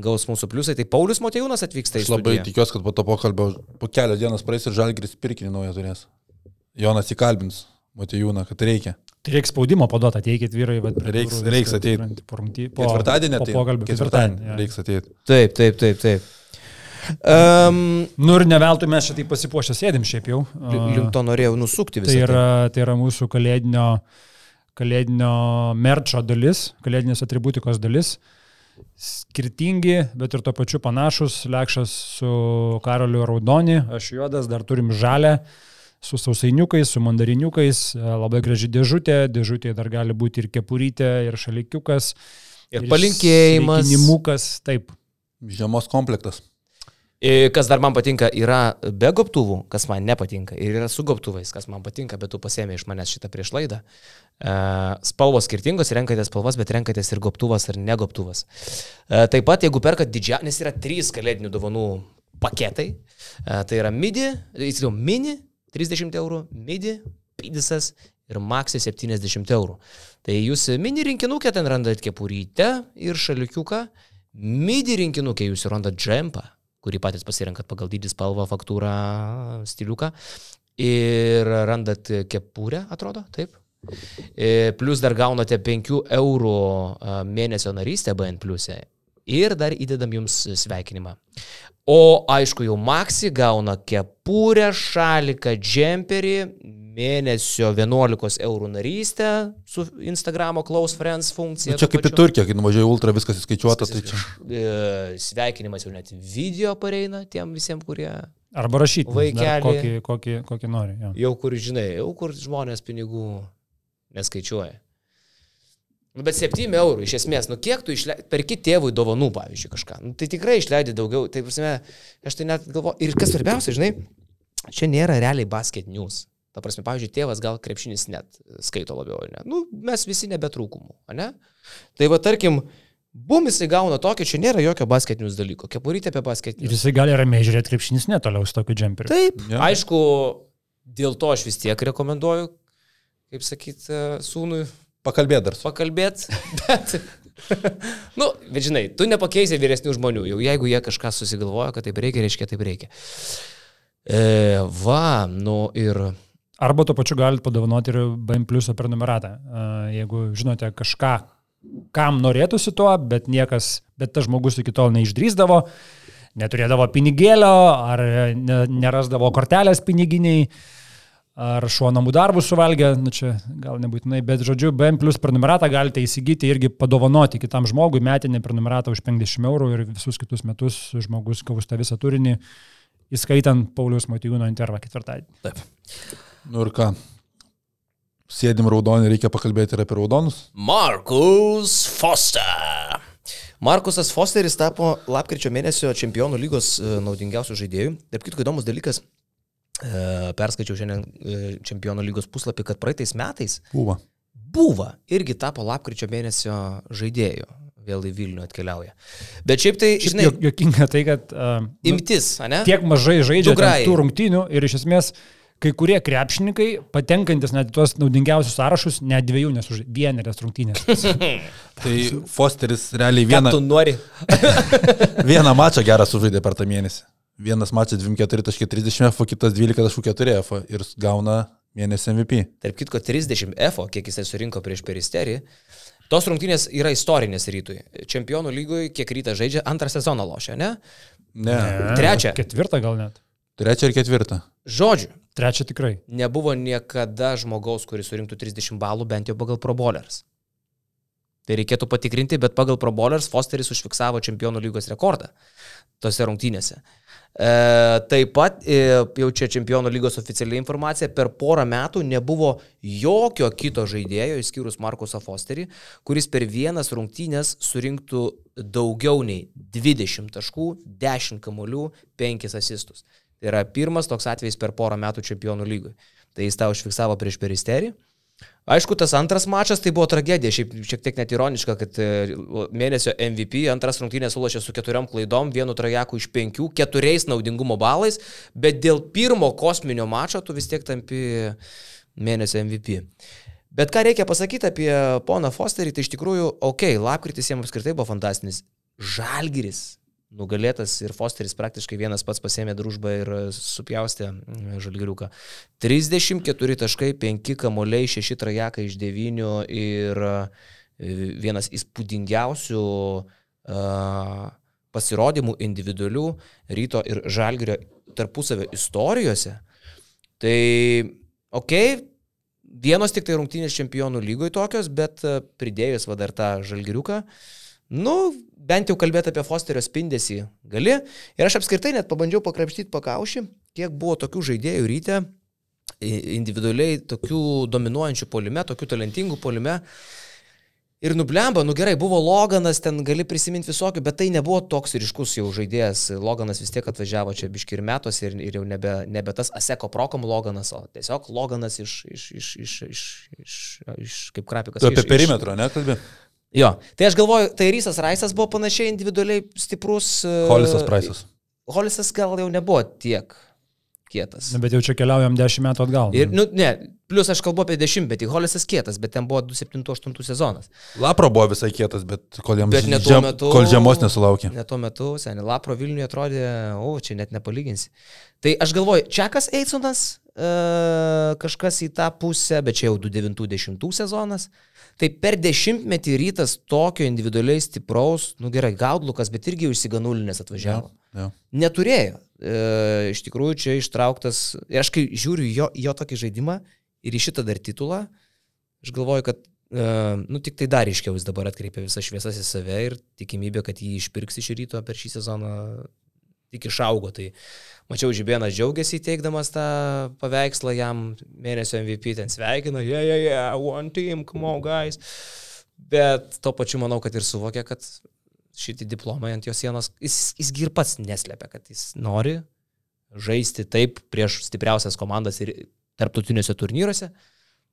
gaus mūsų pliusai. Tai Paulius Motejūnas atvyksta į aš labai studiją. tikiuosi, kad po to pokalbio po kelios dienos praeis ir Žalgris pirkinį naują turės. Jonas įkalbins Matejūną, kad reikia. Tai reikia spaudimo paduoti, ateikit vyrai, bet Reiks- reiks ateit. Po, po, Ketvirtadienį po tai. pokalbio. Ketvirtadienį. jo. Reiks ateiti. Taip, taip, taip, taip. Um, Nu ir neveltui mes čia taip pasipuošę sėdim šiaip jau. link to norėjau nusukti visą. Tai yra, tai yra mūsų kalėdinio, kalėdinio merčo dalis, kalėdinės atributikos dalis. Skirtingi, bet ir to pačiu panašus. Lekšas su Karoliu Raudoni, aš juodas, dar turim žalę. su sausainiukais, su mandariniukais, labai graži dėžutė, dėžutė dar gali būti ir kepurytė, ir šalikiukas. Ir palinkėjimas. Nimukas, taip. Žiemos komplektas. Kas dar man patinka, yra be gobtuvų, kas man nepatinka, ir yra su gobtuvais, kas man patinka, bet tu pasėmė iš manęs šitą prieš laidą. E, spalvos skirtingos, renkatės spalvas, bet renkatės ir gobtuvas, ir negobtuvas. E, taip pat, jeigu perkat didžiąją, nes yra trys kalėdinių dovanų paketai, e, tai yra midi, įsivaizduoju, mini 30 eurų, midi, pidisas ir maxi 70 eurų. Tai jūs mini rinkinukę ten randat kepurytę ir šalikiuką, midi rinkinukę jūs randat džempą kurį patys pasirenkat pagal dydį, spalvą, faktūrą, stiliuką. Ir randat kepurę, atrodo, taip. E, Plus dar gaunate 5 eurų a, mėnesio narystę BN Plus. Ir dar įdedam jums sveikinimą. O aišku, jau Maxi gauna kepurę, šaliką, džemperį, mėnesio 11 eurų narystę su Instagramo Close Friends funkcija. Nu, čia kaip į pačiu. Turkiją, kai nuvažiuoji ultra, viskas įskaičiuota, tai čia. E, Sveikinimas jau net video pareina tiem visiems, kurie Arba rašyti. dar Vaikeli. Kokį, kokį, kokį nori. Jo. jau kur žinai, jau kur žmonės pinigų neskaičiuoja. Nu, bet 7 eurų iš esmės, nu kiek tu išleidai, perki tėvui dovanų, pavyzdžiui, kažką. Nu, tai tikrai išleidai daugiau, tai prasme, aš tai net galvoju. Ir kas svarbiausia, žinai, čia nėra realiai basket news. Ta prasme, pavyzdžiui, tėvas gal krepšinis net skaito labiau, ne? Nu, mes visi nebetrūkumų, ne? Tai va, tarkim, bum jisai gauna tokį, čia nėra jokio basket news dalyko. Kepurytė apie basket Ir jisai gali ramiai žiūrėti krepšinis netoliau su tokiu džemperiu. Taip, ja. aišku, dėl to aš vis tiek rekomenduoju, kaip sakyt, e, sūnui Pakalbėt dar. pakalbėti, bet, nu, bet žinai, tu nepakeisi vyresnių žmonių, jau jeigu jie kažką susigalvoja, kad taip reikia, reiškia taip reikia. E, va, nu ir Arba tuo pačiu galite padovanoti ir BM Plus prenumeratą. Jeigu žinote kažką, kam norėtųsi tuo, bet niekas, bet tas žmogus iki tol neišdrysdavo, neturėdavo pinigėlio, ar ne, nerasdavo kortelės piniginiai, ar šuo namų darbus suvalgė, nu čia gal nebūtinai, bet žodžiu, BM Plus prenumeratą galite įsigyti irgi padovanoti kitam žmogui metinį prenumeratą už 50 eurų ir visus kitus metus žmogus gaus tą visą turinį, įskaitant Paulius Matijūno intervą ketvirtadienį. Nu ir ką? Sėdim raudonį, reikia pakalbėti ir apie raudonus. Markus Foster. Markusas Fosteris tapo lapkričio mėnesio čempionų lygos e, naudingiausių žaidėjų. Taip kitko įdomus dalykas, e, perskaičiau šiandien e, čempionų lygos puslapį, kad praeitais metais Buvo. buvo irgi tapo lapkričio mėnesio žaidėjų. Vėl į Vilnių atkeliauja. Bet šiaip tai, žinai, Žinai, jokinga tai, kad uh, imtis, ne? tiek mažai žaidžia tų rungtynių ir iš esmės kai kurie krepšininkai, patenkantis net tuos naudingiausius sąrašus, net dviejų nesužaidė, vienerias rungtynės. Tai Fosteris realiai Ką vieną, tu nori? vieną mačą gerą sužaidė per tą mėnesį. Vienas mačas 24.30 F, kitas 12.4 F ir gauna mėnesį MVP. Tarp kitko, 30 F, kiek jisai surinko prieš peristerį. Tos rungtynės yra istorinės rytui. Čempionų lygoje, kiek rytas žaidžia, antrą sezoną lošia, ne? Ne. ne. Trečią. Ketvirtą gal net. Trečią ir ketvirtą. Žodžiu, Trečią tikrai. nebuvo niekada žmogaus, kuris surinktų 30 balų bent jau pagal Pro Bowlers. Tai reikėtų patikrinti, bet pagal Pro Bowlers Fosteris užfiksavo čempionų lygos rekordą tose rungtynėse. E, taip pat e, jau čia čempionų lygos oficialiai informacija, per porą metų nebuvo jokio kito žaidėjo, išskyrus Markusą Fosterį, kuris per vienas rungtynės surinktų daugiau nei 20 taškų, 10 kamolių, 5 asistus. Tai yra pirmas toks atvejis per porą metų čempionų lygui. Tai jis tą užfiksavo prieš peristerį. Aišku, tas antras mačas tai buvo tragedija, šiaip šiek tiek net ironiška, kad e, mėnesio MVP antras rungtynės sulašė su keturiom klaidom, vienu trajeku iš penkių, keturiais naudingumo balais, bet dėl pirmo kosminio mačo tu vis tiek tampi mėnesio MVP. Bet ką reikia pasakyti apie poną Fosterį, tai iš tikrųjų, okei, okay, lapkritis jiems apskritai buvo fantastinis. Žalgiris nugalėtas ir Fosteris praktiškai vienas pats pasėmė družbą ir supjaustė mm, žalgiriuką. 34 taškai, 5 kamoliai, 6 trajekai iš 9 ir e, vienas įspūdingiausių uh, pasirodymų individualių ryto ir žalgirio tarpusavio istorijose. Tai, okei, okay, vienos tik tai rungtynės čempionų lygoje tokios, bet e, pridėjus va dar tą žalgiriuką, nu, bent jau kalbėti apie Fosterio spindesį gali. Ir aš apskritai net pabandžiau pakrapštyti pakaušį, kiek buvo tokių žaidėjų ryte, individualiai tokių dominuojančių polime, tokių talentingų polime. Ir nublemba, nu gerai, buvo Loganas, ten gali prisiminti visokių, bet tai nebuvo toks ryškus jau žaidėjas. Loganas vis tiek atvažiavo čia biški ir metos ir, ir jau nebe, nebe tas Aseko Prokom Loganas, o tiesiog Loganas iš, iš, iš, iš, iš, iš, iš kaip krapikas. Tu apie iš- perimetrą, nekalbė? Jo, tai aš galvoju, tai Rysas Raisas buvo panašiai individualiai stiprus. e, Holisas Praisas. Holisas gal jau nebuvo tiek kietas. Na, bet jau čia keliaujam 10 metų atgal. Ir, nu, ne, plus aš kalbu apie dešimtmetį, Holisas kietas, bet ten buvo 2007-2008 sezonas. Lapro buvo visai kietas, bet kol jam Bet ne žem- metu. kol žiemos nesulaukė. Ne tuo metu, seniai, Lapro Vilniuje atrodė, o, čia net nepalyginsi. Tai aš galvoju, Čekas Eisonas, e, kažkas į tą pusę, bet čia jau 2009-2010 sezonas. Tai per dešimtmetį rytas tokio individualiai stipraus, nu gerai, Gaudlukas, bet irgi išsiganulinės atvažiavo. Ja. Neturėjo. E, iš tikrųjų, čia ištrauktas. Ir aš kai žiūriu jo, jo tokį žaidimą ir į šitą dar titulą, aš galvoju, kad, e, nu, tik tai dar iškiau jis dabar atkreipia visas šviesas į save ir tikimybė, kad jį išpirks iš ryto per šį sezoną tik išaugo. Tai mačiau, Žibėnas džiaugiasi įteikdamas tą paveikslą jam mėnesio MVP, ten sveikina, yeah, yeah, yeah, one team, come on, guys. Bet tuo pačiu manau, kad ir suvokia, kad šitie diplomai ant jo sienos, jis, jis ir pats neslepia, kad jis nori žaisti taip prieš stipriausias komandas ir tarptautiniuose turnyruose,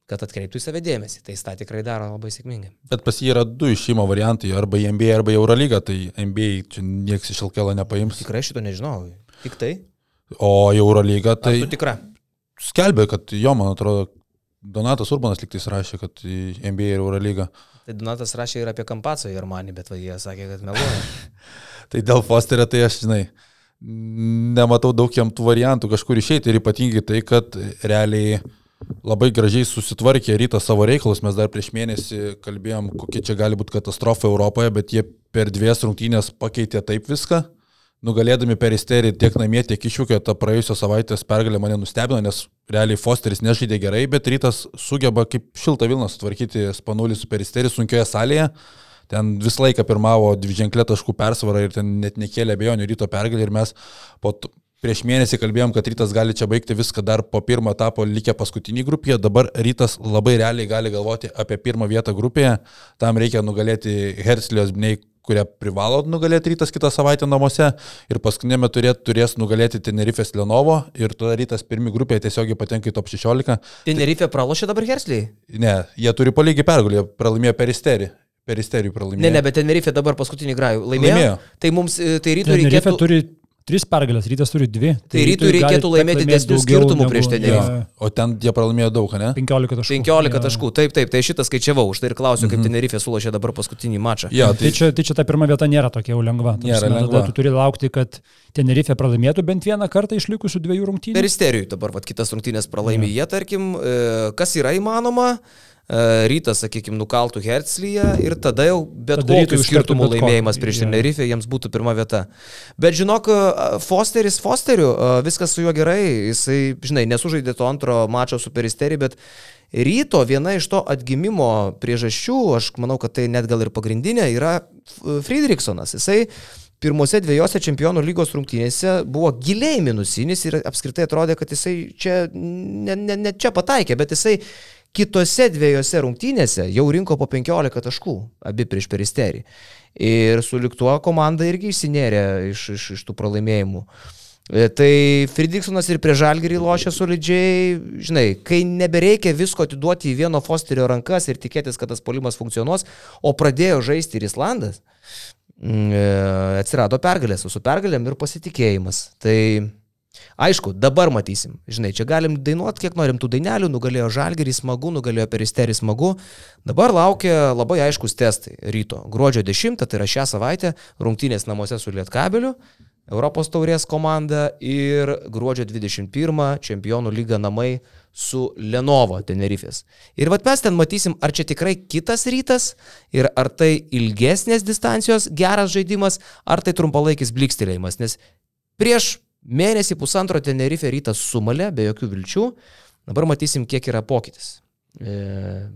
kad atkreiptų į save dėmesį. Tai jis tą tikrai daro labai sėkmingai. Bet pas jį yra du išėjimo variantai, arba į NBA, arba į Eurolygą, tai NBA čia niekas iš LKL nepaims. Tikrai šito nežinau. Tik tai. O į Eurolygą Tai... tai Tu tikra. skelbė, kad jo, man atrodo, Donatas Urbanas liktais rašė, kad į NBA ir Eurolygą. Tai Donatas rašė ir apie Kampacą ir Armanį, bet va, jie sakė, kad meluoja. Tai dėl Fosterio, tai aš, žinai, nematau daug jam tų variantų kažkur išeiti ir ypatingai tai, kad realiai labai gražiai susitvarkė rytą savo reikalus. Mes dar prieš mėnesį kalbėjom, kokia čia gali būti katastrofa Europoje, bet jie per dvies rungtynės pakeitė taip viską. Nugalėdami per isterį tiek namie, tiek iššūkio, tą praėjusios savaitės pergalę mane nustebino, nes realiai Fosteris nežaidė gerai, bet rytas sugeba kaip šiltą Vilną sutvarkyti spanulį su peristerį sunkioje salėje. Ten visą laiką pirmavo dviženklė taškų persvarą ir ten net nekėlė abejonių ryto pergalį ir mes po prieš mėnesį kalbėjom, kad rytas gali čia baigti viską dar po pirmo etapo likę paskutinį grupėje, dabar rytas labai realiai gali galvoti apie pirmą vietą grupėje, tam reikia nugalėti Herslijos Bnei kurią privalo nugalėti rytas kitą savaitę namuose ir paskutinėme turėt, turės nugalėti Tenerifės Lenovo ir tada rytas pirmi grupėje tiesiogiai patenka į top 16. Tenerife pralošė dabar Hersliai? Ne, jie turi po lygiai pergalį, jie pralaimėjo peristerį. Peristerį pralaimėjo. Ne, ne, bet Tenerife dabar paskutinį grajų laimėjo. Laimėjo. Tai mums, e, tai rytų Tenerife reikėtų... turi tris pergalės, rytas turi dvi. Tai rytui Rytui reikėtų laimėti daugiau skirtumu negu- prieš Tenerife. jo, O ten jie pralaimėjo daug, ne? 15 taškų. 15 Jo. taškų, taip, taip, tai šitą skaičiavau, už tai ir klausiu, kaip Tenerife sulošė dabar paskutinį mačą. Jo, Tai čia, tai čia ta pirma vieta nėra tokia jau lengva. Ta Nėra prasme, lengva. Tu turi laukti, kad Tenerife pralaimėtų bent vieną kartą išlikusių dviejų rungtynių. Peristerijui dabar vat, kitas rungtynės pralaimė jie, tarkim, e, kas yra įmanoma. E, Rytas, sakykime, nukaltų Herzlyje ir tada jau bet Tada užtektų skirtumu bet laimėjimas prieš. Tenerife jiems būtų pirma vieta. Bet žinok, e, Fosteris Fosteriu, e, viskas su juo gerai, jisai, žinai, nesužaidė to antro mačo su Peristerį, bet ryto viena iš to atgimimo priežasčių, aš manau, kad tai net gal ir pagrindinė, yra Friedrichsonas. Jisai pirmose dviejose čempionų lygos rungtynėse buvo giliai minusinis ir apskritai atrodė, kad jisai čia ne, ne, ne čia pataikė, bet jisai kitose dviejose rungtynėse jau rinko po 15 taškų, abi prieš peristerį. Ir su liktuo komanda irgi išsinėrė iš, iš, iš tų pralaimėjimų. E, Tai Friedrichsonas ir prie Žalgirį lošia solidžiai, žinai, kai nebereikia visko atiduoti į vieno Fosterio rankas ir tikėtis, kad tas polimas funkcionuos, o pradėjo žaisti ir Islandas, mm, e, atsirado pergalės, o su pergalėm ir pasitikėjimas. Tai aišku, dabar matysim, žinai, čia galim dainuoti, kiek norim tų dainelių, nugalėjo Žalgirį smagu, nugalėjo Peristerį smagu, dabar laukia labai aiškus testai ryto. Gruodžio 10, tai yra šią savaitę, rungtynės namuose su Lietkabeliu. Europos taurės komanda ir gruodžio 21 čempionų lyga namai su Lenovo Tenerifės. Ir vat mes ten matysim, ar čia tikrai kitas rytas ir ar tai ilgesnės distancijos geras žaidimas, ar tai trumpalaikis blikstelėjimas. Nes prieš mėnesį pusantro Tenerife rytas sumalė, be jokių vilčių. Dabar matysim, kiek yra pokytis. E,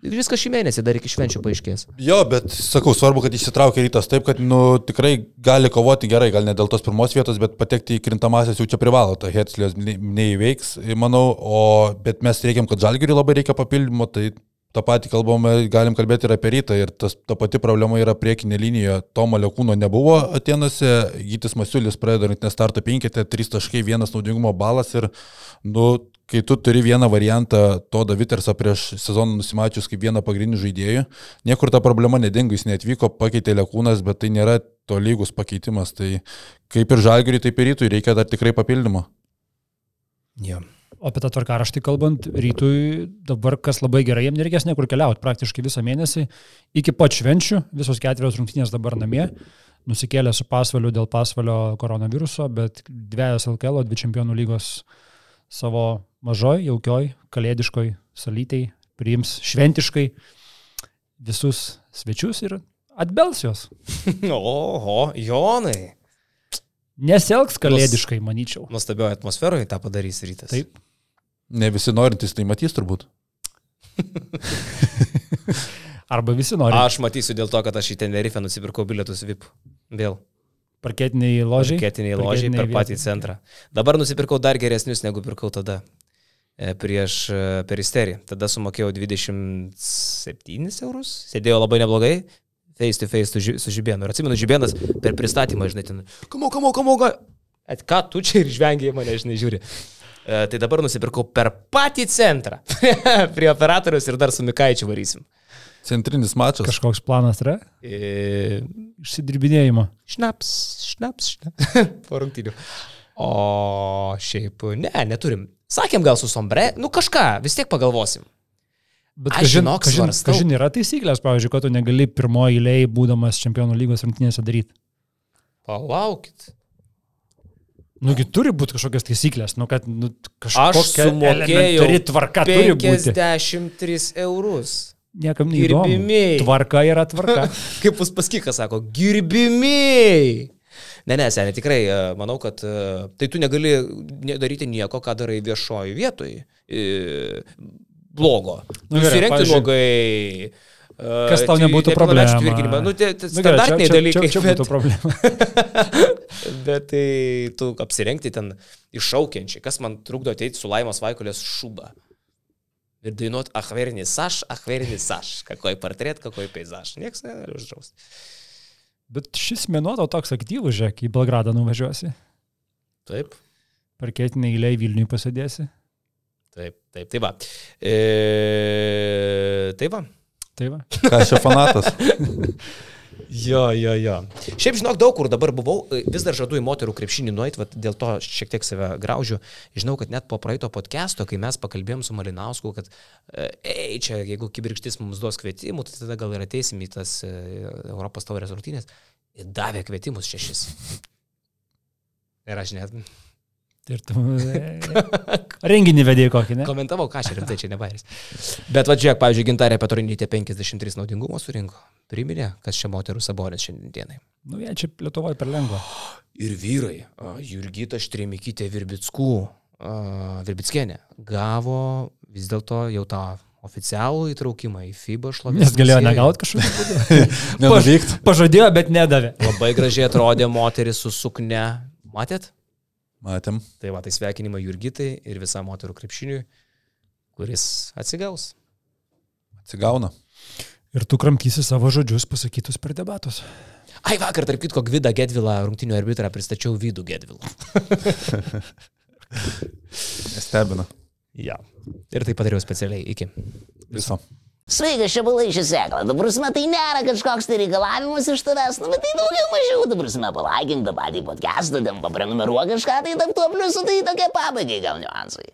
Viskas šį mėnesį dar iki švenčių paaiškės. Jo, bet sakau, svarbu, kad įsitraukia rytas taip, kad nu, tikrai gali kovoti gerai, gal ne dėl tos pirmos vietos, bet patekti į krintamasias jau čia privalo, ta Hetslės neįveiks, manau, o, bet mes reikiam, kad Žalgiriui labai reikia papildymo, tai tą patį kalbame, galim kalbėti ir apie rytą. Ir tas, ta pati problema yra priekinė linija. Tomo Lekūno nebuvo Atenuose, Gytis Masiulis pradeda rinktinę startą 5, 3 taškai, vienas naudingumo balas ir, nu, kai tu turi vieną variantą to Daviterso prieš sezoną nusimačius kaip vieną pagrindinių žaidėjų, niekur ta problema nedingo, jis neatvyko, pakeitė Lekūnas, bet tai nėra to lygus pakeitimas. Tai kaip ir Žalgiriui, taip ir rytui reikia dar tikrai papildymo. Ja. O apie tą tvarkaraštį kalbant, rytui dabar kas labai gerai, jiems nereikės niekur keliauti praktiškai visą mėnesį. Iki pat švenčių, visos ketverios rungtynės dabar namie, nusikėlė su pasvaliu dėl pasvalio koronaviruso, bet dviejas LKL, dvi čempionų lygos savo mažoj, jaukioj, kalėdiškoj salytei priims šventiškai visus svečius ir atbels juos. Oho, Jonai. Neselgs kalėdiškai, manyčiau. Nuostabioje atmosferoje tą padarys rytas. Taip. Ne visi norintys tai matys turbūt. Arba visi nori. Aš matysiu dėl to, kad aš į Tenerife nusipirkau bilietus VIP. Vėl. Parketiniai ložiai. Parketiniai ložiai per patį centrą. Dabar nusipirkau dar geresnius, negu pirkau tada. e, Prieš e, peristerį. Tada sumokėjau 27 eurus. Sėdėjau labai neblogai. Face to face su, Ži- su Žibėnu. Ir atsimenu, Žibėnas per pristatymą, žinai, ten. Kamo, ga. Et ką tu čia ir žvengiai mane, žinai, žiūri. E, tai dabar nusipirkau per patį centrą. Prie operatorius ir dar su Mikaičiu varysim. Centrinis mačas. Kažkoks planas yra? E, Išsidirbinėjimo. Šnaps, šnaps, šnaps. po rungtynių. O šiaip, ne, neturim. Sakėm gal su sombre, nu kažką, vis tiek pagalvosim. Bet Aš kažin, žinok, kažin, svarstau. kažin yra taisyklės, pavyzdžiui, kad tu negali pirmoji eilėje, būdamas čempionų lygos rungtynėse daryti. Palaukit. Nugi turi būti kažkokios taisyklės, nu kad nu, kažkokia elementari tvarka turi būti. 53 eurus. Niekam neįdomu. Girbimiai. Tvarka yra tvarka. Kaip Uspaskikas sako, girbimiai. Ne, ne, seniai, tikrai e, manau, kad e, tai tu negali ne- daryti nieko, ką darai viešoji vietoj. e, Blogo. Nu, Nusirengti e, Kas tau nebūtų problema? Nu, tai, tai Nu, standartiniai čia, dalykai. Čia, čia, čia bet- būtų problema. Bet tai tu apsirengti ten iššaukiančiai, kas man trukdo ateiti su Laimos Vaikulės šuba. Ir dainuot ahverinį saš, ahverinį saš. Kakoj portret, kakoj peizaž. Niekas negali uždrausti. Bet šis mėnuo tau toks aktyvus, žiūrėk, į Belgradą nuvažiuosi. Taip, Parketinį eilę į Vilnių pasėdėsi. taip, taip, tai va. E, tai va. Tai va. Ką čia fanatas? Jo, jo, jo. Šiaip žinok, daug kur dabar buvau, e, vis dar žadu į moterų krepšinį nueiti, vat dėl to šiek tiek save graužiu. Žinau, kad net po praeito podcast'o, kai mes pakalbėjom su Malinausku, kad, e, ei, čia jeigu kibirkštis mums duos kvietimų, tai tada gal ir ateisim į tas e, Europos taurės rungtynės. Ir davė kvietimus šešis. Ir aš net Ir tu renginį vedėjai kokį, ne? komentavau, ką čia rimtai čia nebairis. Bet va, žiūrėk, pavyzdžiui, gintarė Petronytė 53 naudingumo surinko. Priminė, kas čia moterų sabonės šiandienai. Nu, jie čia Lietuvoje per lengva. Ir vyrai, Jurgita Štremikytė Virbickų, Virbickienė, gavo vis dėlto jau tą oficialų įtraukimą į FIBA šlovės. Nes galėjo negauti kažkokiu būdu. Nenuvykt. Pažadėjo, bet nedavė. Labai gražiai atrodė moteris su sukne. Matėt? Matėm. Tai va, tai sveikinimai Jurgitai ir visam moterų krepšiniui, kuris atsigaus. Atsigauna. Ir tu kramtysi savo žodžius pasakytus per debatus. Ai, vakar, tarp kitko, Gvidą Gedvilą, rungtinių arbitrą, pristačiau Vidų Gedvilą. Stebina. Ja. Ir tai padariau specialiai iki. Viso. Sveikas, čia balaišė sėkla. Dabar prasme, tai nėra kažkoks tai reikalavimas iš tavęs, nu, bet tai daugiau mažiau, dabar prasme, palaikink tą patį podcastą, ten paprenumeruok kažką, tai tam tuo pliusu, tai tokie pabaigai gal niuansai.